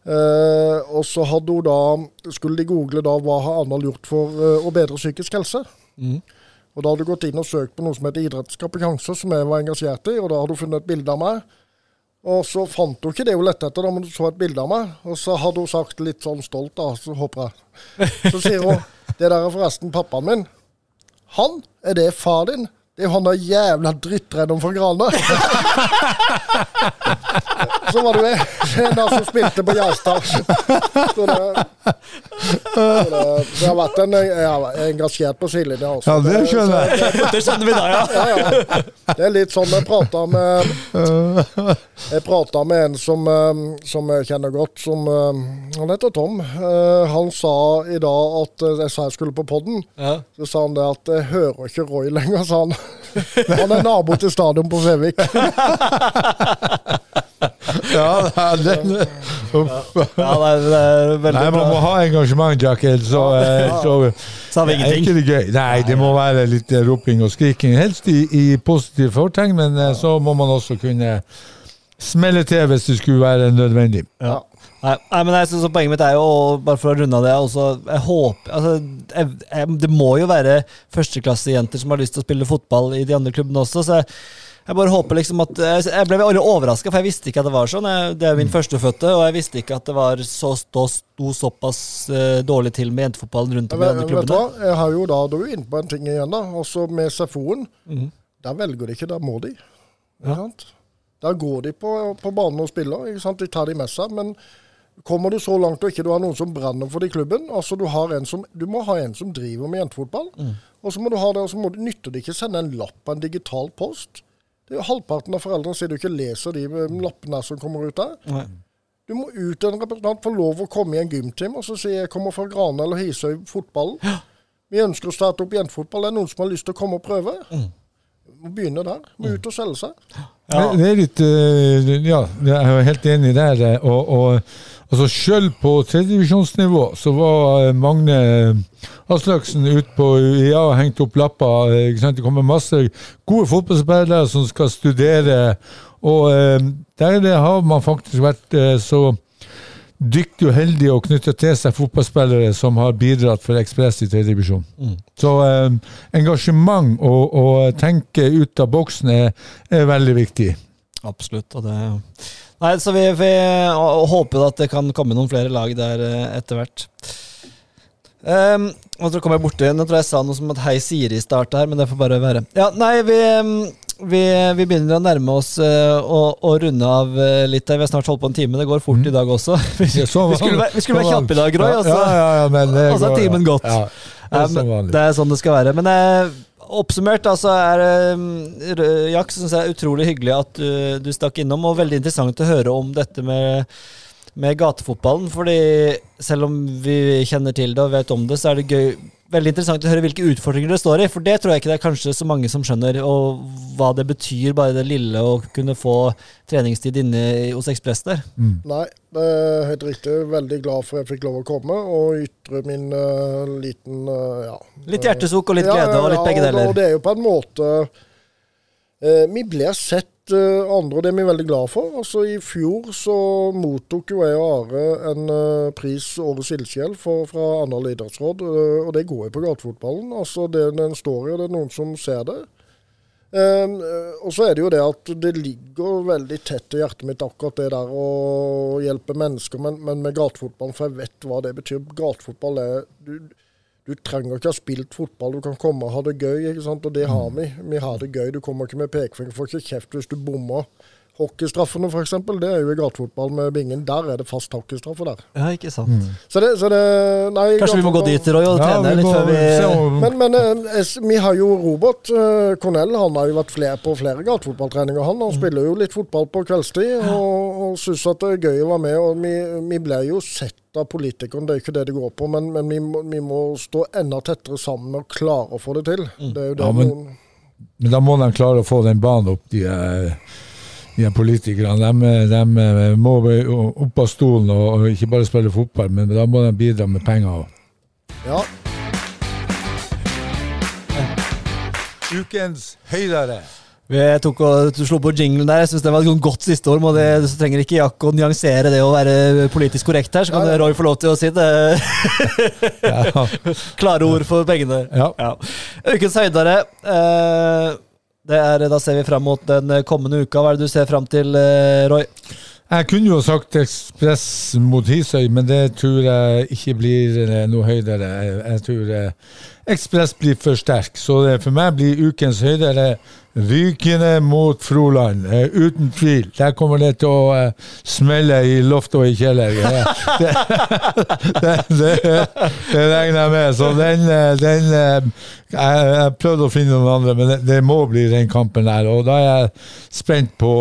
Uh, og så hadde hun da Skulle de google da hva har Arendal gjort for uh, å bedre psykisk helse? Mm. Og da hadde hun gått inn og søkt på noe som heter idrettskompetanse, som jeg var engasjert i, og da hadde hun funnet et bilde av meg. Og så fant hun ikke det hun lette etter, da, men hun så et bilde av meg. Og så hadde hun sagt litt sånn stolt, da, så håper jeg. Så sier hun Det der er forresten pappaen min. Han? Er det far din? Det er jo han der jævla drittredderen fra Grane. Så var det jo en der som spilte på Jarstad. Så det, så det, det har vært en jeg har engasjert på sidelinja også. Ja, det skjønner jeg. Det skjønner vi da, ja. Ja, ja. Det er litt sånn jeg prata med Jeg prata med en som, eh, som jeg kjenner godt, som eh, Han heter Tom. Eh, Han sa i dag at eh, jeg sa jeg skulle på podden. Så sa han det at jeg hører ikke Roy lenger, sa han. Han er nabo til stadion på Fevik. Ja, den, uff. ja det, er, det er veldig Nei, man må bra. ha engasjement, Jackel. Så, eh, så Så har vi ingenting. ikke det gøy. Nei, det må være litt eh, roping og skriking. Helst i, i positive fortegn, men eh, så må man også kunne smelle til hvis det skulle være nødvendig. Ja. Nei, nei, men jeg synes så Poenget mitt er jo, bare for å runde av det også, jeg håper, altså, jeg, jeg, Det må jo være førsteklassejenter som har lyst til å spille fotball i de andre klubbene også. så jeg, jeg bare håper liksom at Jeg ble veldig overraska, for jeg visste ikke at det var sånn. Det er min førstefødte, og jeg visste ikke at det var så, stå, sto såpass uh, dårlig til med jentefotballen rundt om i Vet, andre vet du klubbene. hva? Jeg har jo da, da er du inne på en ting igjen, da. Også med SFO-en. Mm. Der velger de ikke, der må de. Ikke Ja. sant? Der går de på, på banen og spiller. Ikke sant? De tar de med seg. Men kommer du så langt og ikke du har noen som brenner for det i klubben altså Du, har en som, du må ha en som driver med jentefotball. Mm. Og så må du ha det, og så må du, nytter det ikke å sende en lapp på en digital post. Det er jo Halvparten av foreldrene sier du ikke leser de eh, lappene som kommer ut der. Nei. Du må ut en representant få lov å komme i en gymtime og så si jeg kommer fra Grane eller Hisøy fotballen. Vi ønsker å starte opp jentefotball. Det er noen som har lyst til å komme og prøve. Må begynne der. Må ut og selge seg. Ja. Det, er litt eh, Ja, jeg er helt enig der. eh, Og, og altså selv på tredjedivisjonsnivå så var eh, Magne Aslaksen ute på UiA og hengte opp lapper. Ikke sant? Det kommer masse gode fotballspillere som skal studere. Og der har man faktisk vært så dyktig og heldig å knytte til seg fotballspillere som har bidratt for Ekspress i tredjedivisjon. divisjon. Så eh, engasjement og, og tenke ut av boksen er, er veldig viktig. Absolutt. Og det Nei, så vi, vi håper at det kan komme noen flere lag der eh, etter hvert. Um, og så kom jeg borti Nå tror jeg jeg sa noe som at Hei Siri starta her, men det får bare være. Ja, nei, vi, um, vi, vi begynner å nærme oss uh, å, å runde av uh, litt. Vi har snart holdt på en time. Det går fort i dag også. vi, vi skulle, være- vi skulle være kjappe i dag, Roy. Altså. Og så er timen ja. gått. Ja, det er det er sånn det skal være. Men uh, oppsummert altså er det Jack syns jeg er utrolig hyggelig at du, du stakk innom, og veldig interessant å høre om dette med, med gatefotballen. Fordi selv om vi kjenner til det og vet om det, så er det gøy veldig interessant å høre hvilke utfordringer det står i, for det tror jeg ikke det er kanskje så mange som skjønner, og hva det betyr, bare det lille å kunne få treningstid inne hos Ekspress der. Nei, det er helt riktig. Veldig glad for jeg fikk lov å komme og ytre min uh, liten uh, ja. Litt hjertesukk og litt Ja, glede, og litt begge deler. deler. Og det er jo på en måte uh, Vi blir sett andre, og det er vi veldig glad for. Altså I fjor så mottok jo jeg og Are en eh, pris Årets ildsjel fra Arendal idrettsråd, eh, og det går jo på gatefotballen. Altså det, Den står jo, det er noen som ser det. Um, og så er det jo det at det ligger veldig tett til hjertet mitt akkurat det der å hjelpe mennesker, men, men med gatefotballen, for jeg vet hva det betyr. Gatefotball er du, du trenger ikke ha spilt fotball, du kan komme og ha det gøy. ikke sant? Og det har vi. Vi har det gøy. Du kommer ikke med pekefinger, får ikke kjeft hvis du bommer. Hockeystraffene f.eks., det er jo i gatefotball med bingen. Der er det fast hockeystraffe der. Ja, ikke sant. Så det, så det Nei, Kanskje vi må gå dit, Roy, og trene ja, litt før vi men, men eh, vi har jo Robert eh, Cornell. Han har jo vært flere på flere gatefotballtreninger. Han, han spiller jo litt fotball på kveldstid og, og syns at det er gøy å være med. og Vi, vi ble jo sett av politikerne, det er ikke det det går på. Men, men vi, må, vi må stå enda tettere sammen og klare å få det til. Det er jo det Ja, men- noen Men da må de klare å få den banen opp, de, eh, de politikerne. De, de må opp av stolen og, ikke bare spille fotball, men da må de bidra med penger òg. Ja. Ukens høydere. Vi tok og slo på jinglen der. Jeg synes det var et godt siste år. Det, så trenger ikke Jack å nyansere det å være politisk korrekt her, så kan Ja, ja. Roy få lov til å si det. Klare ord for pengene. Ja. Ja. Ukens høydere. Eh, er, da ser vi fram mot den kommende uka. Hva er det du ser fram til, eh, Roy? Jeg kunne jo sagt Ekspress mot Hisøy, men det tror jeg ikke blir eh, noe høydere. Jeg, tror eh, Ekspress blir for sterk, så for meg blir ukens høydere Rykende mot Froland, eh, uten tvil. Der kommer det til å smelle i loft og i kjeller. Det, det, det, det regner jeg med. Så den, den jeg, jeg prøvde å finne noen andre, men det, må bli den kampen der. Og da er jeg spent på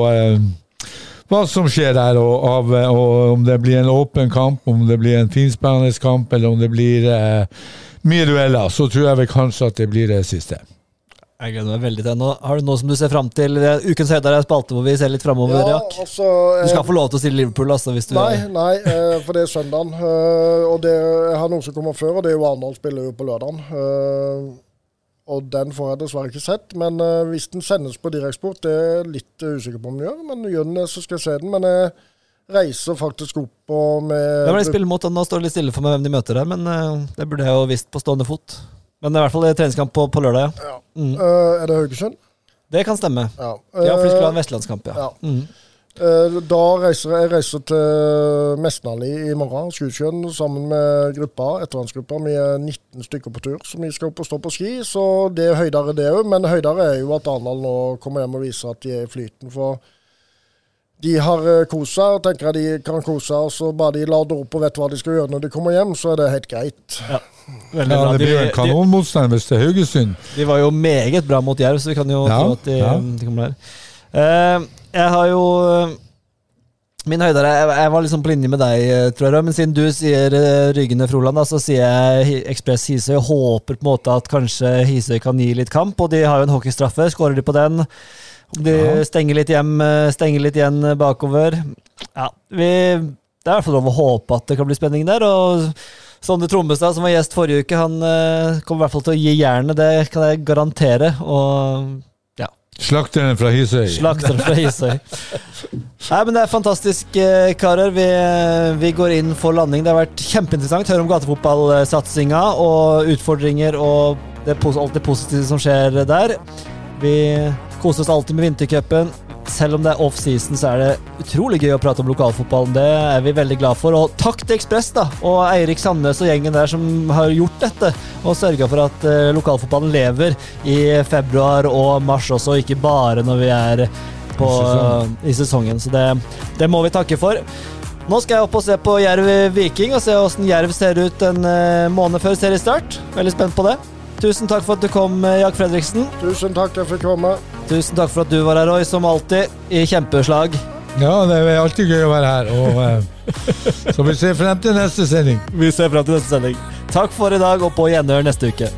hva som skjer der, og, av, og om det blir en åpen kamp, om det blir en finspennende kamp, eller om det blir eh, mye dueller, så tror jeg vel kanskje at det blir det siste. Jeg gleder meg veldig til det. Nå Har du noe som du ser fram til? Ukens høyde er en spalte hvor vi ser litt framover. ja altså, Du eh, skal få lov til å stille Liverpool, altså, hvis du Nei, nei, eh, for det er søndagen. eh, og det, jeg har noe som kommer før, og det er jo Arendal spiller jo på lørdagen. Og den får jeg dessverre ikke sett. Men uh, hvis den sendes på direktsport, det er jeg litt eh, usikker på om den gjør. Men gjør den det, så skal jeg se den. Men jeg reiser faktisk opp og med Hvem er det de spiller mot? Nå står det litt stille for meg hvem de møter her, men uh, det burde jeg jo visst på stående fot. Men det er i hvert fall treningskamp på, på lørdag, ja. Ja. Mm. Uh, er det Haugesund? Det kan stemme. Ja. Ja, for de skulle ha en vestlandskamp, ja. ja. Mm. Eh, Da reiser jeg reiser til Mesnali i morgen, Skusjøen, sammen med gruppa, ettervannsgruppa. Vi er 19 stykker på tur, så vi skal opp og stå på ski. Så det er høydere, det òg. Men høydere er jo at Arendal nå kommer hjem og viser at de er i flyten. For de har eh, kost seg, og tenker at de kan kose seg. Og så bare de lader opp og vet hva de skal gjøre når de kommer hjem, så er det helt greit. Ja. Ja, det blir jo en kanonmotstand hvis det er Haugesund. de, var jo meget bra mot Jerv, så vi kan jo Ja, tro at de, ja. de kommer der. Eh, jeg har jo eh, Min høydere jeg, jeg var liksom på linje med deg, eh, tror jeg. Men siden du sier Ryggene Froland, da, så sier jeg Ekspress Hisøy. Håper på en måte at kanskje Hisøy kan gi litt kamp. Og de har jo en hockeystraffe. Skårer de på den? Om de Ja. stenger litt hjem, eh, stenger litt igjen eh, bakover Ja, vi Det er i hvert fall lov å håpe at det kan bli spenning der. og Sondre Trommestad, som var gjest forrige uke, han eh, kommer i hvert fall til å gi jernet. Det kan jeg garantere. Og Slakteren fra Hisøy. Slakteren fra Hisøy. Nei, men det er fantastisk, eh, karer. Vi, vi går inn for landing. Det har vært kjempeinteressant. Høre om gatefotballsatsinga og utfordringer og det, alt det positive som skjer der. Vi koser oss alltid med vintercupen. Selv om det er off-season, så er det utrolig gøy å prate om lokalfotballen. Det er vi veldig glad for. Og takk til Ekspress da, og Eirik Sandnes og gjengen der som har gjort dette. Og sørga for at eh, lokalfotballen lever i februar og mars også, ikke bare når vi er på, I sesongen. i sesongen. Så det, det må vi takke for. Nå skal jeg opp og se på Jerv Viking og se åssen Jerv ser ut en eh, måned før seriestart. Veldig spent på det. Tusen takk for at du kom, eh, Jak Fredriksen. Tusen takk jeg fikk komme. Tusen takk for at du var her, Roy, som alltid, i kjempeslag. Ja, det er alltid gøy å være her. Og, eh, så vi ser frem til neste sending. Vi ser frem til neste sending. Takk for i dag, og på gjenhør neste uke.